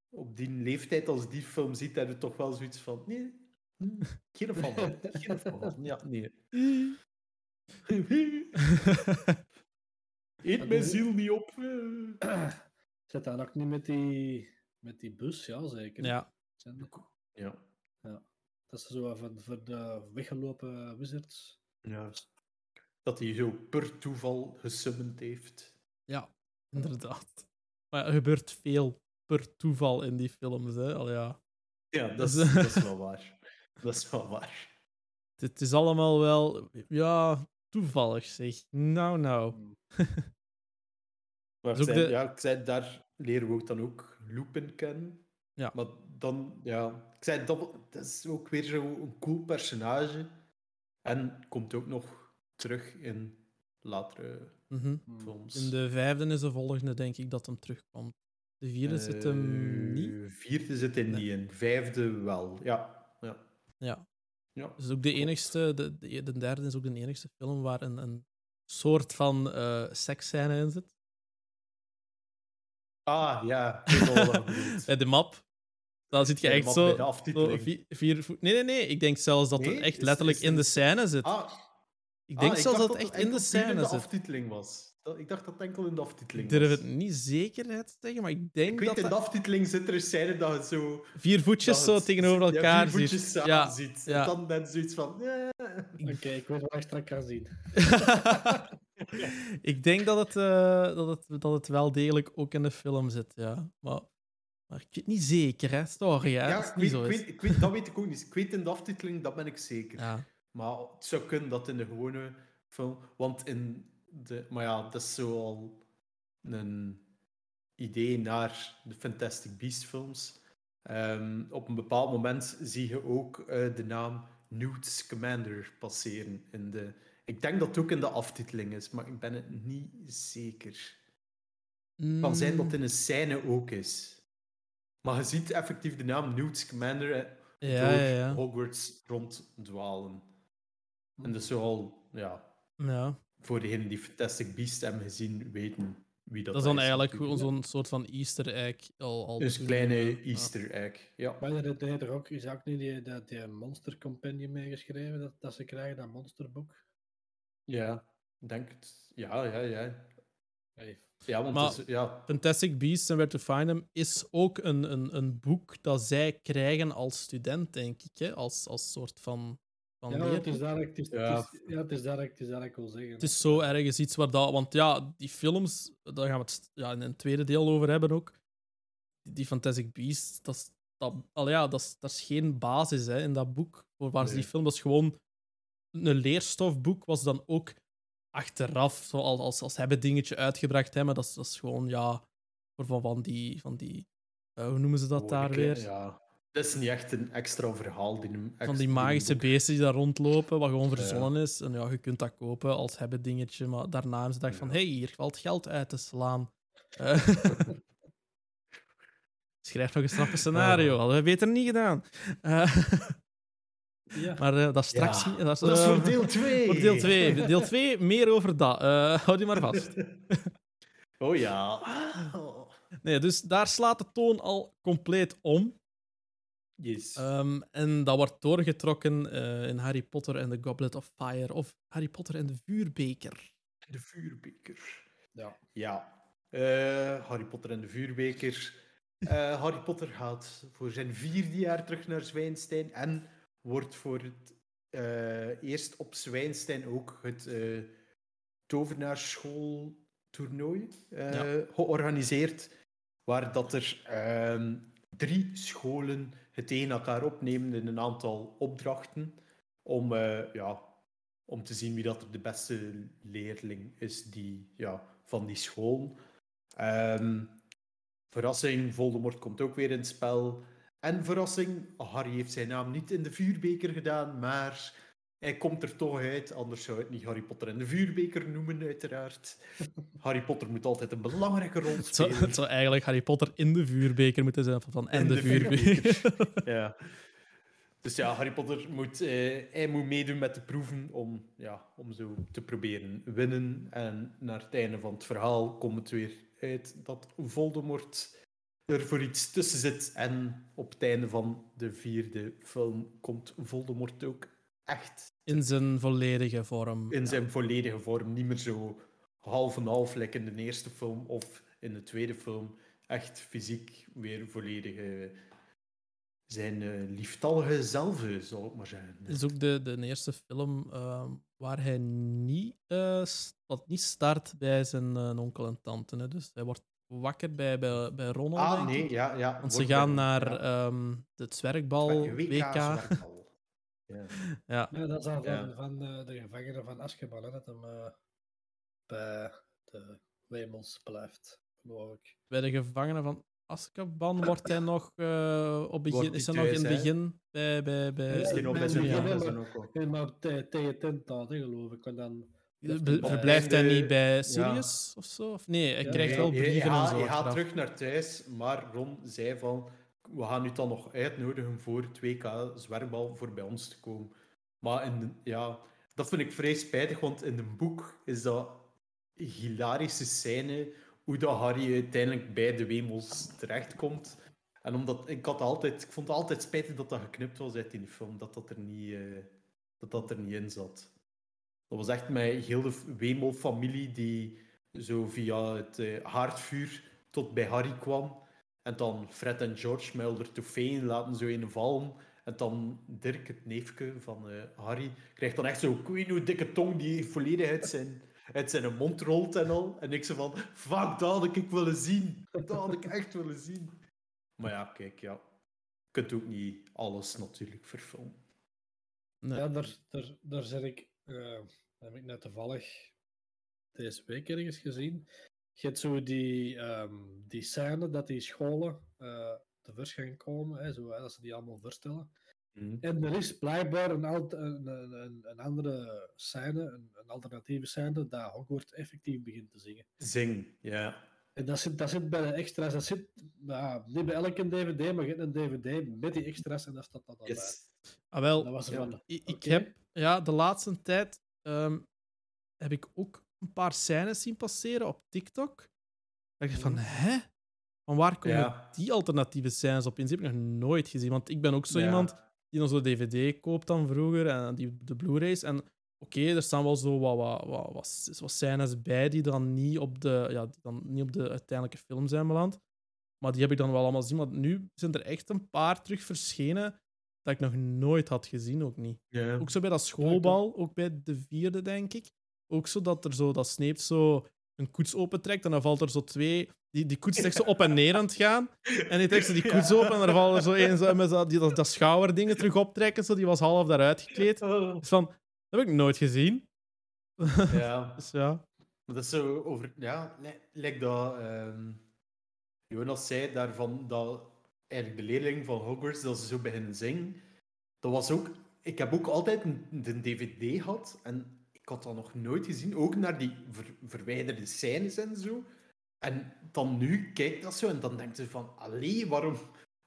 K: Op die leeftijd, als die film ziet, heb je toch wel zoiets van... Nee, geen van. Geen van. Ja, nee. Eet mijn ziel niet op. eh.
J: Zit dan ook niet met die, met die bus, ja zeker.
I: ja.
K: Ja.
J: Dat is zo van voor de weggelopen wizards.
K: ja. Dat hij zo per toeval gesummend heeft.
I: ja, inderdaad. Maar er gebeurt veel per toeval in die films, hè? Al ja.
K: Ja, dat is,
I: Dus-
K: dat is wel waar. Dat is wel waar.
I: Het is allemaal wel, ja, toevallig zeg. Nou, nou.
J: Hmm.
K: Maar
I: de-
K: ja, ik zei, daar leren we ook dan ook Lupin kennen.
I: Ja.
K: Maar dan, ja, ik zei, dat, dat is ook weer zo'n cool personage. En komt ook nog terug in latere
I: Mhm.
K: films.
I: In de vijfde is de volgende, denk ik, dat hem terugkomt. De vierde zit hem
K: Eh,
I: niet.
K: Vierde zit er niet in. Vijfde wel. Ja. ja.
I: Ja.
K: Ja.
I: Dus ook de enigste, de, de, de derde is ook de enigste film waar een, een soort van eh seksscène in zit.
K: Ah, ja.
I: Bij de map. Dan zit je
K: de
I: echt zo.
K: de
I: zo
K: aftiteling.
I: vier, vier Nee, nee, nee. Ik denk zelfs dat
K: Nee?
I: het echt
K: Is-
I: letterlijk
K: is
I: in de scène zit.
K: Ah,
I: ik denk
K: ah,
I: zelfs dat het echt in de scène
K: de
I: zit.
K: aftiteling was. Dat- Ik dacht dat het enkel in de aftiteling
I: Ik durf het niet zekerheid te zeggen, maar ik denk
K: Ik weet,
I: dat
K: in de
I: dat
K: aftiteling zit er een scène dat je zo...
I: vier voetjes
K: dat
I: zo
K: het-
I: tegenover
K: ja,
I: elkaar
K: vier voetjes
I: ziet.
K: samen
I: Ja,
K: ziet.
I: ja.
K: En dan net zoiets van... eh.
J: Oké, ik weet wel echt dat ik ga zien.
I: ik denk dat het, eh, dat, het, dat het wel degelijk ook in de film zit, ja. Maar, maar ik weet niet zeker, hè. Sorry, hè.
K: Ja,
I: het niet
K: weet,
I: zo
K: weet, ik weet, dat weet ik ook niet. Ik weet in de aftiteling, dat ben ik zeker.
I: Ja.
K: Maar het zou kunnen dat in de gewone film... Want in de... Maar ja, dat is zo al een idee naar de Fantastic Beasts films. Ehm, op een bepaald moment zie je ook eh, de naam Newt Scamander passeren. In de... Ik denk dat het ook in de aftiteling is, maar ik ben het niet zeker. Het kan zijn dat het in een scène ook is. Maar je ziet effectief de naam Newt Scamander eh,
I: Ja,
K: door
I: ja, ja.
K: Hogwarts ronddwalen. En dat is al, ja,
I: Ja.
K: Voor degenen die Fantastic Beasts hebben gezien, weten wie dat,
I: Dat is dan eigenlijk gewoon zo'n soort van easter egg. Al, al
K: Dus kleine easter egg, ja.
J: Maar er, er, er ook, is ook niet die, dat die Monster Compendium meegeschreven dat, dat ze krijgen, dat monsterboek?
K: Ja, ik denk het. Ja, ja, ja. Ja, want
I: Maar-
K: het is, ja,
I: Fantastic Beasts and Where to Find Them is ook een, een, een boek dat zij krijgen als student, denk ik. Hè? Als, als soort van, van
J: Ja, het is direct, het is,
K: Ja.
J: het is, ja, het is direct, het is direct wil zeggen.
I: Het is zo ergens iets waar dat... Want ja, die films, daar gaan we het ja, in een tweede deel over hebben ook. Die, die Fantastic Beasts, dat is, dat, al ja, dat is, dat is geen basis hè, in dat boek. Voor waar ze die
K: Nee.
I: film, dat is gewoon een leerstofboek, was dan ook achteraf, zoals als, als hebben dingetje uitgebracht hebben. Dat is, dat is gewoon, ja, voor van, van die... Van die eh, hoe noemen ze dat daar
K: hè.
I: weer?
K: Ja. Dat is niet echt een extra verhaal. Die hem
I: van die magische beesten die daar rondlopen, wat gewoon
K: Ja.
I: verzonnen is. En ja, je kunt dat kopen als hebben dingetje, maar daarna hebben ze gedacht van, hé, hey, hier valt geld uit te slaan. Eh, Schrijf nog een straffe scenario, hadden we beter niet gedaan. Eh,
J: Ja.
I: maar eh, dat is straks...
K: Ja,
I: dat is,
K: dat is voor deel 2.
I: voor deel 2. Deel 2, meer over dat. Eh houd je maar vast.
K: Oh ja.
I: Nee, dus daar slaat de toon al compleet om.
K: Yes.
I: Ehm, en dat wordt doorgetrokken eh, in Harry Potter en the Goblet of Fire. Of Harry Potter en de Vuurbeker.
K: De vuurbeker.
J: Ja.
K: Ja. Eh, Harry Potter en de vuurbeker. Eh, Harry Potter gaat voor zijn vierde jaar terug naar Zwijnstein en wordt voor het eh, eerst op Zwijnstein ook het eh tovenaarsschooltoernooi eh,
I: Ja.
K: georganiseerd. Waar dat er ehm, drie scholen het tegen elkaar opnemen in een aantal opdrachten. Om, eh, ja, om te zien wie dat de beste leerling is die, ja, van die school. Ehm, verrassing, Voldemort komt ook weer in het spel. En verrassing, Harry heeft zijn naam niet in de vuurbeker gedaan, maar hij komt er toch uit. Anders zou het niet Harry Potter en de vuurbeker noemen, uiteraard. Harry Potter moet altijd een belangrijke rol
I: Het zou,
K: spelen.
I: het zou eigenlijk Harry Potter in de Vuurbeker moeten zijn. Van en de Vuurbeker.
K: Ja. Dus ja, Harry Potter moet, eh, hij moet meedoen met de proeven om, ja, om zo te proberen winnen. En naar het einde van het verhaal komt het weer uit dat Voldemort er voor iets tussen zit. En op het einde van de vierde film komt Voldemort ook echt
I: in zijn volledige vorm.
K: in zijn volledige vorm. Niet meer zo half en half, in de eerste film of in de tweede film. Echt fysiek weer volledig eh, zijn eh, lieftallige zelf, zal ik maar zeggen.
I: Het is ook de, de eerste film ehm, waar hij niet, wat niet start bij zijn eh, onkel en tante. Hè. Dus hij wordt wakker bij, bij, bij Ronald.
K: Ah, nee, ja, ja.
I: Want ze gaan naar
K: ja.
I: ehm de zwerkbal,
K: WK.
I: WK.
K: Ja.
I: Ja.
J: Ja, dat is al van,
K: Ja.
J: van eh, de gevangenen van Azkaban, hè, dat hem eh, bij de Wemels blijft, geloof ik.
I: Bij de gevangenen van Azkaban wordt hij nog, eh, op begin,
K: Wordt
I: is
K: hij
I: nog in het begin bij... bij, bij
J: Is hij
K: nog
I: bij
K: zijn
J: maar-
K: ook
J: tegen tentaat, geloof ik. En dan...
I: Verblijft hij niet bij
K: ja.
I: Sirius of zo? Of nee, hij krijgt wel brieven en
K: gaat-
I: zo.
K: Hij gaat terug naar thuis, maar Ron zei van... We gaan u dan nog uitnodigen voor het WK zwerkbal voor bij ons te komen. Maar in ja, dat vind ik vrij spijtig, want in een boek is dat hilarische scène hoe dat Harry uiteindelijk bij de Wemels terechtkomt. En omdat ik, had altijd, ik vond het altijd spijtig dat dat geknipt was uit die film, dat dat er niet, eh, dat dat er niet in zat. Dat was echt heel de Wemel-familie die zo via het eh, haardvuur tot bij Harry kwam. En dan Fred en George met Elder to Fane laten zo in vallen. En dan Dirk, het neefje van eh, Harry, krijgt dan echt zo'n hoe dikke tong die volledig uit zijn, uit zijn mond rolt en al. En ik zo van, fuck, dat had ik willen zien. Dat had ik echt willen zien. Maar ja, kijk, ja. Je kunt ook niet alles natuurlijk verfilmen.
I: Nee.
J: Ja, daar, daar, daar zit ik, eh, heb ik net toevallig deze week ergens gezien. Je hebt zo die, ehm, die scène dat die scholen eh tevoorschijn komen, hè, zo, hè, dat ze die allemaal voorstellen. En er is blijkbaar een, alt- een, een, een- andere scène, een, een alternatieve scène, dat Hogwarts effectief begint te zingen.
K: Zing, ja.
J: En dat zit, dat zit bij de extra's, dat zit nou, niet bij elke DVD, maar je hebt een DVD met die extra's en daar staat dat dan
K: Yes.
I: Ah, wel,
J: bij. Dat was
K: Ja.
J: van,
I: ik, heb ja, de laatste tijd ehm, heb ik ook een paar scènes zien passeren op TikTok. Dat ik van, hè? Van waar komen
K: Ja.
I: die alternatieve scènes op in? Die heb ik nog nooit gezien. Want ik ben ook zo
K: Ja.
I: iemand die dan zo'n DVD koopt dan vroeger en die, de Blu-rays. En oké, er staan wel zo wat, wat, wat, wat, wat scènes bij die dan niet op de, ja, die dan niet op de uiteindelijke film zijn beland. Maar die heb ik dan wel allemaal gezien. Maar nu zijn er echt een paar terug verschenen dat ik nog nooit had gezien, ook niet.
K: ja.
I: Ook zo bij dat schoolbal, ook bij de vierde, denk ik. Ook zo dat er zo, dat Snape zo een koets opentrekt en dan valt er zo twee... Die, die koets is echt zo op en neer aan het gaan. En die trekt ze die koets open en dan valt er zo een zo, met zo, die, dat, dat schouwerdingen terug optrekken. Zo, die was half daaruit gekleed. Dus van, dat heb ik nooit gezien.
K: ja.
I: Dus ja.
K: Maar dat is zo over... Ja, li- lijkt dat... ehm, Jonas zei daarvan dat eigenlijk de leerling van Hogwarts, dat ze zo beginnen zingen. Dat was ook... Ik heb ook altijd een, een dvd gehad en had dat nog nooit gezien. Ook naar die ver- verwijderde scènes en zo. En dan nu kijkt dat zo en dan denkt ze van... Allee, waarom,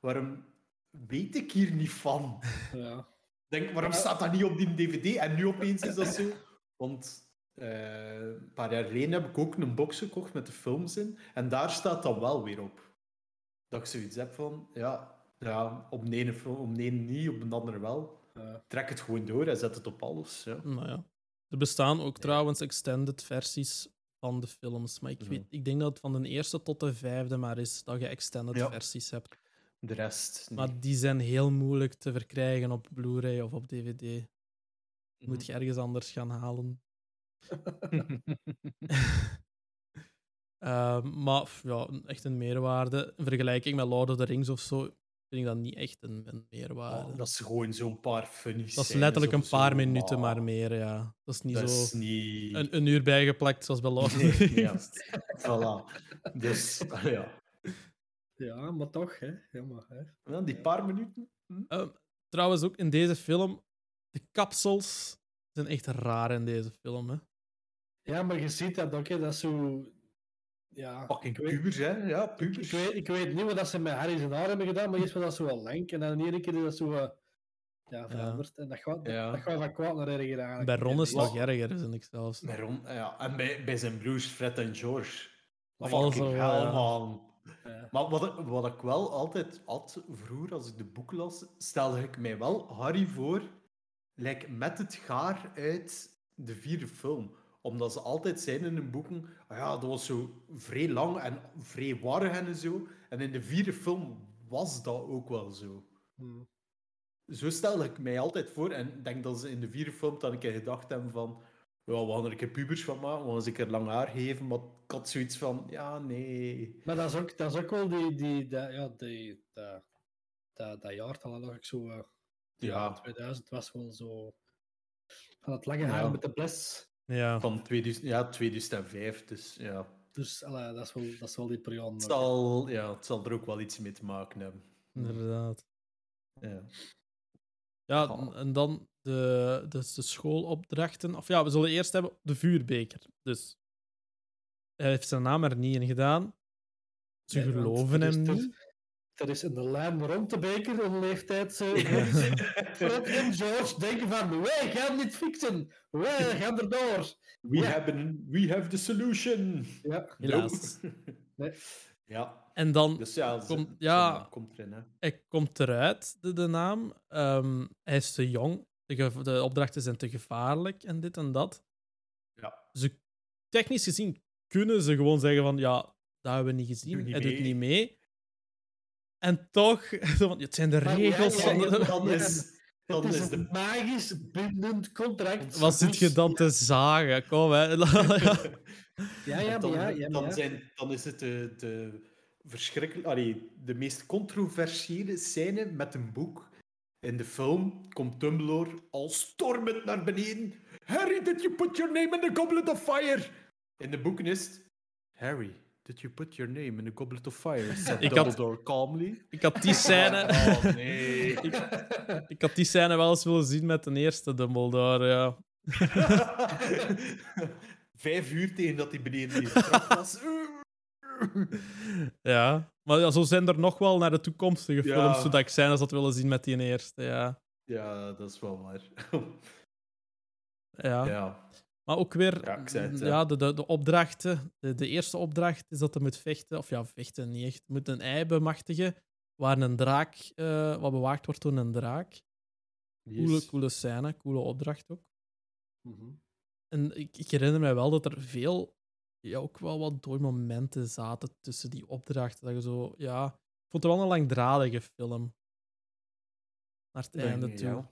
K: waarom weet ik hier niet van?
J: Ja.
K: Denk, waarom
J: Ja.
K: staat dat niet op die dvd? En nu opeens is dat zo. Want eh, een paar jaar geleden heb ik ook een box gekocht met de films in. En daar staat dat wel weer op. Dat ik zoiets heb van, ja, ja op de ene, film, op de ene niet, op de andere wel.
J: Ja.
K: Trek het gewoon door en zet het op alles. Ja.
I: Nou ja. Er bestaan ook trouwens extended versies van de films. Maar ik,
K: Mhm.
I: weet, ik denk dat het van de eerste tot de vijfde maar is dat je extended
K: Ja.
I: versies hebt.
K: De rest. niet.
I: Maar die zijn heel moeilijk te verkrijgen op Blu-ray of op DVD. Moet je ergens anders gaan halen. Ehm, maar ja, echt een meerwaarde. In vergelijking met Lord of the Rings of zo, vind ik dat niet echt een, een meerwaarde.
K: Oh, dat is gewoon zo'n paar funny
I: Dat is letterlijk een paar
K: zo.
I: minuten,
K: Ah,
I: maar meer. Ja. Dat is niet
K: Dat
I: zo
K: is niet...
I: een, een uur bijgeplakt zoals bij
K: Nee, ja. Voilà. Dus, ja.
J: ja, maar toch, hè. Ja, maar, hè.
K: Ja, die paar minuten.
I: Ehm, trouwens, ook in deze film, de kapsels zijn echt raar in deze film. Hè.
J: ja, maar je ziet dat ook, hè. Dat is zo... Ja,
K: Fucking
J: ik weet,
K: pubers, hè? Ja,
J: ik,
K: pubers.
J: weet, ik weet niet wat dat ze met Harry zijn haar hebben gedaan, maar eerst was dat zo wel lang. En dan in één keer is dat zo... eh, ja, veranderd. En dat gaat,
K: Ja.
J: dat gaat van kwaad naar erger eigenlijk.
I: Bij Ron is het nog erger, vind ik zelfs.
K: Bij Ron, ja. En bij, bij zijn broers Fred en George.
I: Dat
K: Fucking
I: was zo,
K: hell,
I: ja.
K: man.
J: Ja.
K: Maar wat ik, wat ik wel altijd had vroeger, als ik de boek las, stelde ik mij wel Harry voor, like, met het gaar uit de vierde film. Omdat ze altijd zijn in hun boeken, ah ja, dat was zo vrij lang en vrij warrig en zo. En in de vierde film was dat ook wel zo.
J: Hmm.
K: Zo stelde ik mij altijd voor. En ik denk dat ze in de vierde film dan een keer gedacht hebben van... Ja, we gaan er een keer pubers van maken, we gaan ze een keer lang haar geven. Maar ik had zoiets van, ja, nee.
J: Maar dat is ook, dat is ook wel die, die, dat, ja, die, dat, dat, dat jaartal dat ik zo, eh,
K: Ja.
J: 2000 was wel zo, van het lange haar
K: Ja.
J: met de bles.
I: Ja.
K: Van 2000, ja, 2005, dus ja.
J: Dus allee, dat, is wel, dat is wel die periode.
K: Het zal, ja, het zal er ook wel iets mee te maken hebben.
I: Inderdaad.
K: Ja.
I: Ja,
K: Oh.
I: en- dan de, de, de schoolopdrachten. Of ja, we zullen eerst hebben de vuurbeker. Dus hij heeft zijn naam er niet in gedaan. Ze geloven hem niet.
J: Er is in de lijn rond de beker een leeftijd. Zo, Fred en George denken van, wij gaan dit fixen. Wij gaan erdoor.
K: We,
J: Ja.
K: hebben, we have the solution.
J: Ja.
I: Helaas.
J: Nee.
K: Ja,
I: En dan
K: dus ja, ze-
I: Komt- ja.
K: erin. Hè.
I: hij komt eruit, de, de naam. Ehm, hij is te jong. De, de opdrachten zijn te gevaarlijk en dit en dat.
K: Ja.
I: Ze, technisch gezien kunnen ze gewoon zeggen van ja, dat hebben we niet gezien,
K: Doe niet
I: hij doet niet mee. En toch, van, het zijn de regels. van-
K: Dan is,
J: Het
K: dan
J: is een
K: de
J: magisch bindend contract.
I: Wat zit je dan te zagen? Kom, hè.
J: Ja, ja,
K: dan,
J: maar ja,
K: dan, zijn, dan is het de, de, verschrikkelijk, allee, de meest controversiële scène met een boek. In de film komt Dumbledore al stormend naar beneden. Harry, did you put your name in the goblet of fire? In de boeken is het... Harry, did you put your name in the goblet of fire? Said
I: Ik had-
K: Dumbledore calmly.
I: Ik had die scène...
K: Oh, nee.
I: ik, ik had die scène wel eens willen zien met de eerste Dumbledore, ja.
K: Vijf uur tegen dat hij beneden die trap was.
I: Ja, maar ja, zo zijn er nog wel naar de toekomstige
K: Ja.
I: films, zodat ik scènes had willen zien met die eerste, ja.
K: Ja, dat is wel waar.
I: Ja.
K: Ja.
I: Maar ook weer,
K: Ja, het,
I: ja, de, de, de opdrachten. De, de eerste opdracht is dat hij moet vechten, of ja, vechten niet echt. moet een ei bemachtigen waar een draak, eh, wat bewaakt wordt door een draak. Coole,
K: Yes.
I: coole scène, coole opdracht ook.
J: Mhm.
I: En ik, ik herinner mij wel dat er veel, ja, ook wel wat dooimomenten zaten tussen die opdrachten. Dat je zo, ja, ik vond het wel een langdradige film. Naar het einde toe.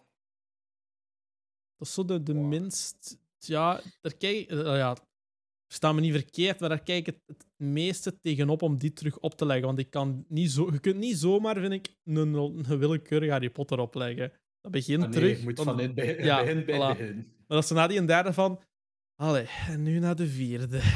I: Dat is zo de, de minst. Ja, daar kijk eh, ja, Versta me niet verkeerd, maar daar kijk ik het, het meeste tegenop om die terug op te leggen. Want ik kan niet zo, je kunt niet zomaar, vind ik, een, een willekeurige Harry Potter opleggen. Dat begint
K: Ah, nee,
I: terug.
K: je moet
I: dan-
K: van in het begin-
I: ja,
K: begin bij het
I: voilà.
K: begin.
I: Maar dat ze na die een derde van. Allee, en nu naar de vierde.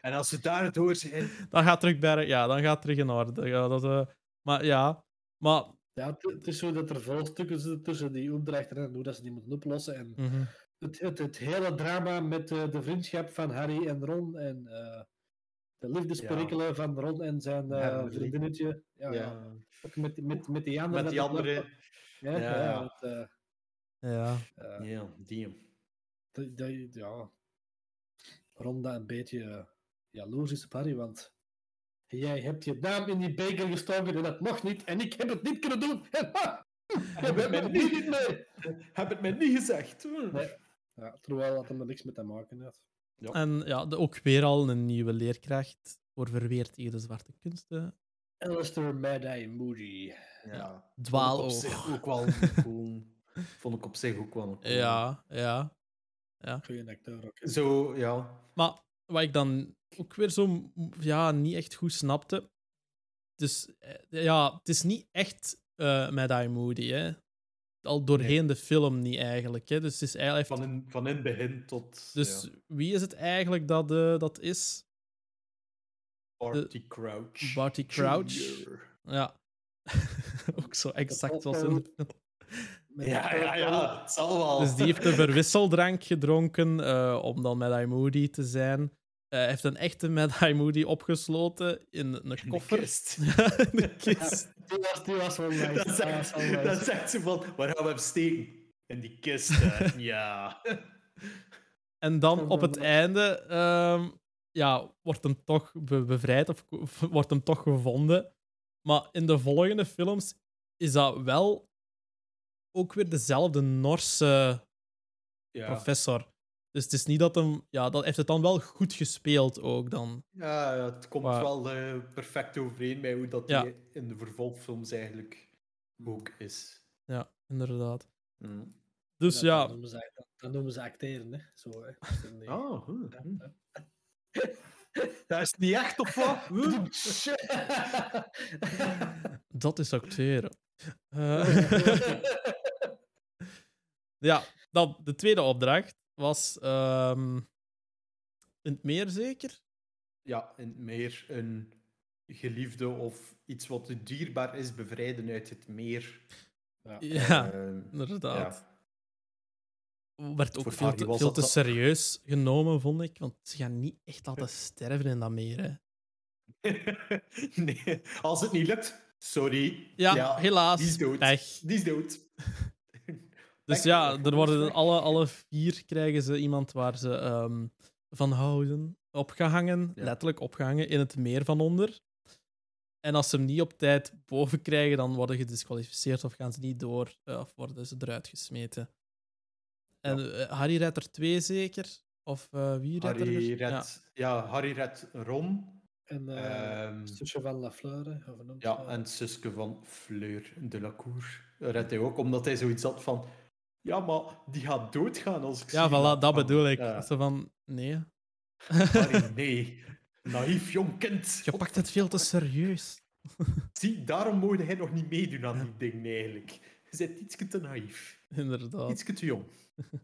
K: En als we daar door zijn.
I: dan gaat het terug bij. Ja, dan gaat het terug in orde. Ja, dat, eh, maar ja, maar.
J: Ja, het, het is zo dat er veel stukken zitten tussen die opdrachten en hoe dat ze die moeten oplossen. En
I: mhm.
J: Het, het, het hele drama met eh, de vriendschap van Harry en Ron en eh, de liefdesperikelen van Ron en zijn eh, vriendinnetje. Ja, ja.
K: Ja.
J: Ook met, met, met die andere.
K: Met die andere.
J: Ja,
K: Ja.
J: ja. het, eh,
I: Ja.
K: Ja, die.
J: dat, dat, ja. Ron dat een beetje jaloers is op Harry, want jij hebt je naam in die beker gestoken en dat mocht niet en ik heb het niet kunnen doen.
K: Heb
J: we
K: het niet-
J: niet mee.
K: Heb het mij niet gezegd.
J: Nee. Ja, terwijl dat er niks mee te maken had.
I: En ja, de, ook weer al een nieuwe leerkracht voor verweer tegen de zwarte kunsten.
J: Alistair Mad-Eye Moody.
K: Ja.
I: Dwaal
K: Vond ik op zich ook wel cool. Vond ik op zich ook wel cool.
I: Ja, ja. ja.
J: Goeie acteur ook.
K: Zo, ja.
I: Maar wat ik dan ook weer zo ja, niet echt goed snapte. Dus eh, ja, het is niet echt eh met I Moody, hè. Al doorheen de film niet eigenlijk. Hè. Dus het is eigenlijk.
K: Van in, van in begin tot.
I: Dus
K: ja.
I: wie is het eigenlijk dat, eh, dat is?
K: Barty Crouch.
I: Barty Crouch.
K: Junior.
I: Ja. ook zo exact zoals in de film.
K: Ja, ja, ja. Het zal wel.
I: Dus die heeft een verwisseldrank gedronken eh, om dan met I Moody te zijn. Eh, Hij heeft een echte Mad Eye Moody opgesloten in een
K: In
I: koffer.
K: kist.
I: in de kist.
J: Die was, die was wel nice.
K: Dat zegt, dat ze van, waar gaan we hem steken? In die kist, ja.
I: En dan op het einde ehm, ja, wordt hem toch be- bevrijd of, of wordt hem toch gevonden. Maar in de volgende films is dat wel ook weer dezelfde Norse
K: Ja.
I: professor. Dus het is niet dat hem... Ja, dat heeft het dan wel goed gespeeld ook dan.
K: Ja, het komt
I: Maar-
K: wel eh, perfect overeen met hoe dat
I: Ja.
K: die in de vervolgfilms eigenlijk ook is.
I: Ja, inderdaad.
K: Mm.
I: Dus
J: Ja,
I: ja,
J: Dat noemen ze, dat, dat noemen ze acteren, hè. Zo, hè. Een-
K: Oh, hm,
J: Ja,
K: hm. Dat is niet echt, of wat? Hm?
I: dat is acteren. Eh, ja, dan de tweede opdracht was ehm, in het meer zeker?
K: Ja, en meer een geliefde of iets wat dierbaar is bevrijden uit het meer.
I: Ja,
K: Ehm,
I: inderdaad. Werd ook
K: Voor
I: veel te, veel te serieus genomen, vond ik. Want ze gaan niet echt laten sterven in dat meer. Hè.
K: nee, als het niet lukt, sorry.
I: Ja, helaas.
K: Die is dood.
I: Pech.
K: Die is dood.
I: Dus ja, er worden alle, alle vier krijgen ze iemand waar ze ehm, van houden. Opgehangen,
K: Ja.
I: letterlijk opgehangen in het meer van onder. En als ze hem niet op tijd boven krijgen, dan worden ze gedisqualificeerd of gaan ze niet door, eh, of worden ze eruit gesmeten. En eh, Harry rijdt er twee zeker. Of eh, wie redt er?
K: Harry
I: er? Ja.
K: redt, ja. Harry redt Ron.
J: En eh
K: Ehm,
J: zusje van hoe noemt
K: Ja, en zusje van Fleur de la Cour redt hij ook, omdat hij zoiets had van... Ja, maar die gaat doodgaan als ik
I: Ja,
K: zie
I: voilà,
K: dat."
I: bedoel ik.
K: ja,
I: Zo van, nee.
K: Nee. Naïef jong kind.
I: Je pakt het veel te serieus.
K: Zie, daarom mocht hij nog niet meedoen aan die dingen eigenlijk. Je bent ietsje te naïef.
I: Inderdaad.
K: Ietsje te jong.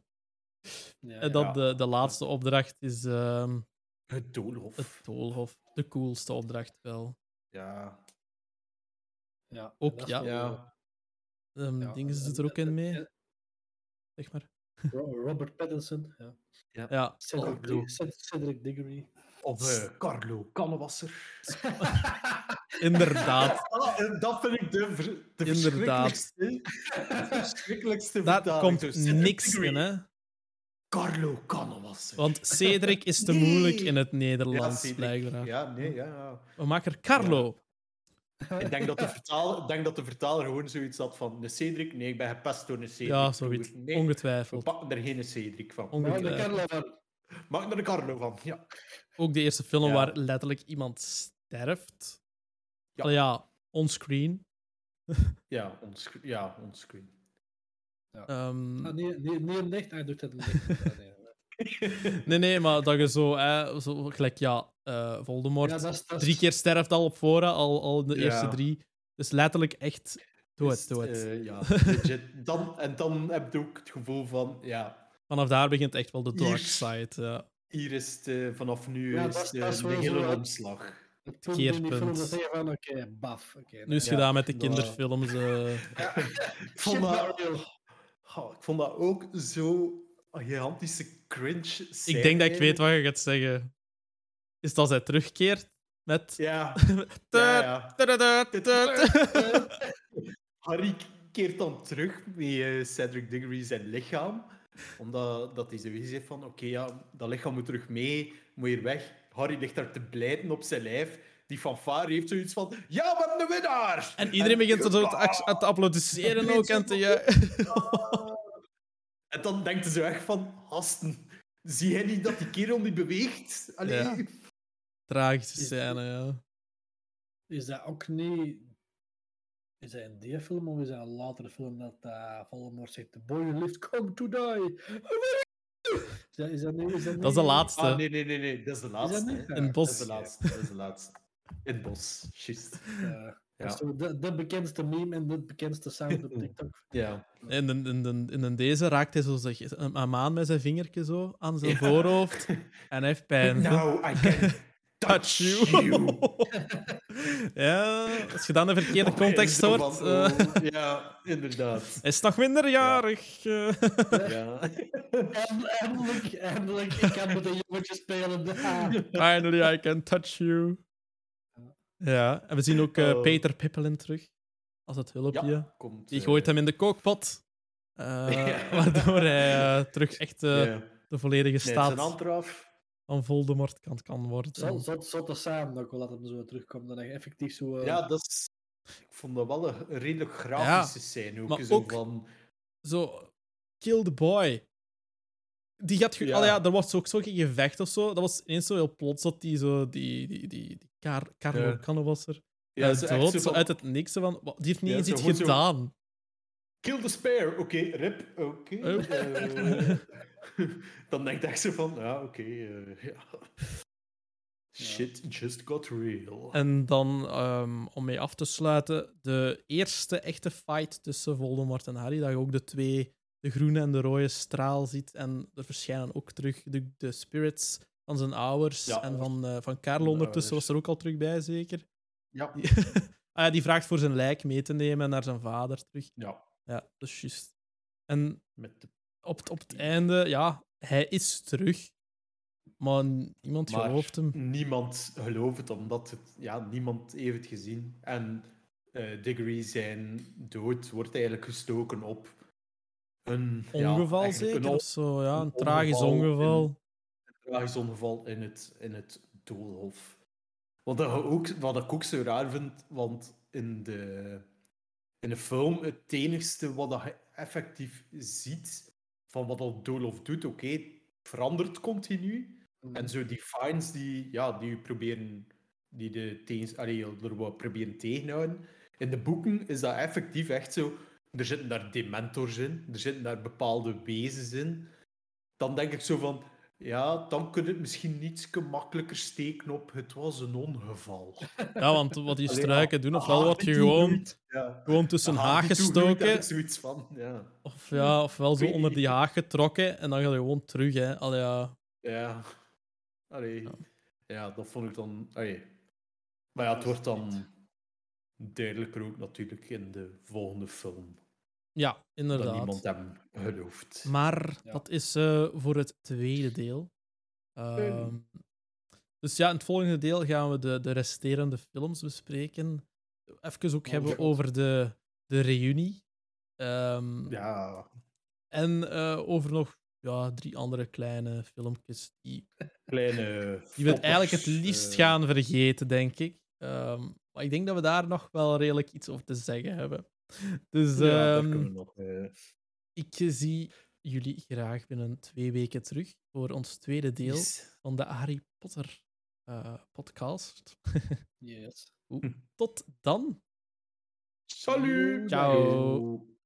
J: Ja,
I: En dan
K: ja.
I: de, de laatste opdracht is ehm,
K: Het doolhof.
I: het doolhof. De coolste opdracht wel.
K: Ja.
J: ja.
I: ook, ja.
K: Ja.
I: Ehm
J: Ja,
I: dingen
J: en-
I: zit er ook in mee, zeg maar.
J: Ro- Robert Pattinson, ja.
I: Ja,
J: Cedric,
K: Carlo.
J: Dig- Ced- Cedric Diggory.
K: Of eh, Carlo Kannewasser.
I: inderdaad.
K: Ah, en dat vind ik de, ver- de
I: Inderdaad.
K: verschrikkelijkste, de verschrikkelijkste
I: Daar
K: vertaling.
I: komt
K: Cedric
I: niks
K: Diggory.
I: in, hè.
K: Carlo Kannewasser.
I: Want Cedric is te
K: Nee.
I: moeilijk in het
K: Ja,
I: Nederlands,
K: Cedric.
I: blijkbaar.
K: Ja, nee, ja, ja.
I: We maken er Carlo.
K: Ik denk dat, de denk dat de vertaler gewoon zoiets had van... Een Cedric? Nee, ik ben gepest door een Cedric.
I: Ja, zoiets.
K: Nee,
I: Ongetwijfeld.
K: we pakken er geen Cedric van.
I: Onge-
J: Maar de
I: Ongetwijfeld.
J: Carlo van...
K: Maak er een Carlo van. Ja.
I: Ook de eerste film
K: Ja.
I: waar letterlijk iemand sterft.
K: Ja.
I: Ja, ja onscreen.
K: Ja, onscreen. Ja, onscreen.
I: Ehm,
J: Ah, nee, nee, nee. Hij doet het echt. Ja, nee.
I: nee, nee, maar dat je zo, hè, zo gelijk, ja, eh, Voldemort
J: Ja, dat is- dat is-
I: drie keer sterft al op voorhand, al, al de
K: Ja.
I: eerste drie. Dus letterlijk echt, doe
K: Dus,
I: het, doe het.
K: eh, ja, legit. Dan, en dan heb je ook het gevoel van... Ja,
I: Vanaf daar begint echt wel de dark
K: Hier-
I: side. Ja.
K: hier is het, eh, vanaf nu
J: Ja,
K: is de,
J: dat is
K: de
J: wel
K: hele omslag.
J: Het
I: Keerpunt.
J: zeggen van, oké, baf. oké,
I: Nu is het
K: Ja,
I: gedaan met de kinderfilms. eh.
K: Ik vond dat, Oh, ik vond dat ook zo gigantische cringe
I: Ik denk dat ik weet wat je gaat zeggen. Is als hij terugkeert met...
K: Ja. Harry keert dan terug met eh, Cedric Diggory zijn lichaam. Omdat dat hij zoiets heeft van, oké, ja, dat lichaam moet terug mee, moet hier weg. Harry ligt daar te blijten op zijn lijf. Die fanfare heeft zoiets van, ja, we hebben de winnaar!
I: En iedereen begint zo te, applaudisseren ook en te juichen.
K: En dan denkt hij zo echt van, gasten, zie jij niet dat die kerel niet beweegt? Allee.
I: Ja. Tragische scène, ja.
J: Is dat ook niet... Is dat in die film of is dat een latere film dat uh, Voldemort zegt... The boy who lived come to die. Is dat, is dat, niet, is dat,
I: Dat is de laatste.
K: Ah, nee, nee, nee, nee, dat is de
J: Is
K: laatste.
J: dat niet?
K: hè.
I: In het
K: Dat
I: bos.
K: is de laatste, dat is de laatste. In het bos, juist.
J: Ja.
K: Ja.
J: Dat is zo de, de bekendste meme en de bekendste sound op TikTok.
K: Ja.
I: En in, in, in, deze raakt hij zo zeg, een, een maan met zijn vingertje zo aan zijn voorhoofd. En hij heeft pijn.
K: Now I can
I: Touch you. ja, als je dan de verkeerde context hoort.
K: van,
I: eh,
K: oh, ja, inderdaad.
I: hij is nog minderjarig. eh.
K: Ja.
J: En- eindelijk, eindelijk, ik kan met een jongetje spelen.
I: Finally, I can touch you. Ja, en we zien ook eh,
K: Oh.
I: Peter Pippelin terug. Als het hulpje.
K: Ja, komt,
I: Die gooit hem in de kookpot. eh,
K: Ja.
I: Waardoor hij terug echt eh,
K: Ja.
I: de volledige
K: Nee, zijn
I: staat
K: hand eraf.
I: Van Voldemort kan, kan worden.
J: Zo, zo, zo te samen ook wel dat hem zo terugkomt. Dat hij effectief zo... eh,
K: Ja, dat is... Ik vond dat wel een redelijk grafische scène. Ook,
I: maar
K: zo
I: ook-
K: van...
I: Zo, kill the boy. Die gaat... ge-
K: Ja.
I: Allee, ja, er was ook zo geen gevecht of zo. Dat was ineens zo heel plots dat die zo... Die, die, die, die Kar Carlo
K: Ja.
I: Kannewasser...
K: Ja,
I: Ja, dood,
K: zo van-
I: uit het niks. Van, wat, die heeft niet
K: Ja,
I: eens iets gedaan.
K: Kill the spare. Oké, rip. Oké. Eh, dan denkt hij zo van... Ja, oké. eh, ja. Shit just got real.
I: En dan, ehm, om mee af te sluiten, de eerste echte fight tussen Voldemort en Harry. Dat je ook de twee, de groene en de rode straal ziet. En er verschijnen ook terug de, de spirits van zijn ouders.
K: Ja.
I: En van, eh, van Karel
K: de
I: ondertussen was er ook al terug bij, zeker.
K: Ja.
I: Die, ah, ja, die vraagt voor zijn lijk mee te nemen naar zijn vader terug.
K: Ja.
I: Ja, dat is juist. En
K: Met de...
I: op, het- op het einde, ja, hij is terug. Maar niemand
K: Maar
I: gelooft hem.
K: niemand gelooft het, omdat het, ja, niemand heeft het gezien. En Diggory zijn dood wordt eigenlijk gestoken op een... ja,
I: Ongeval
K: eigenlijk
I: zeker?
K: Een,
I: Of zo, ja, een
K: een
I: tragisch
K: ongeval in- een tragisch ongeval in het, in het doolhof. Wat, ook, wat ik ook zo raar vind, want in de, in de film, het enigste wat je effectief ziet van wat dat doolhof doet, oké, verandert continu.
J: Mhm.
K: En zo die fines die, ja, die proberen, die de tegens, allee, er wat proberen tegenhouden. In de boeken is dat effectief echt zo. Er zitten daar dementors in, er zitten daar bepaalde wezens in. Dan denk ik zo van, ja, dan kun je het misschien iets makkelijker steken op het was een ongeval.
I: Ja, want wat die struiken doen, ofwel word je gewoon.
K: Ja.
I: gewoon tussen haag gestoken.
K: zoiets van, ja.
I: Of ja, ofwel zo onder die haag getrokken en dan ga je gewoon terug. Hè. Allee, ja.
K: Ja. Allee.
I: Ja.
K: Ja. dat vond ik dan... Allee. Maar ja, het wordt dan duidelijker ook natuurlijk in de volgende film.
I: Ja,
K: Dat
I: inderdaad.
K: niemand hem gelooft.
I: Maar
J: Ja.
I: dat is eh, voor het tweede deel. Ehm, dus ja, in het volgende deel gaan we de, de resterende films bespreken. Even ook
K: Oh,
I: hebben
K: God.
I: over de, de reunie. Ehm,
K: Ja.
I: En eh, over nog ja, drie andere kleine filmpjes die,
K: Kleine
I: die we het eigenlijk het liefst
K: eh,
I: gaan vergeten, denk ik. Ehm, maar ik denk dat we daar nog wel redelijk iets over te zeggen hebben. Dus
K: Ja, daar
I: ehm,
K: kunnen we nog... eh,
I: ik zie jullie graag binnen twee weken terug voor ons tweede deel
K: yes.
I: van de Harry Potter eh, podcast.
J: Yes.
I: Tot dan.
K: Salut!
I: Ciao.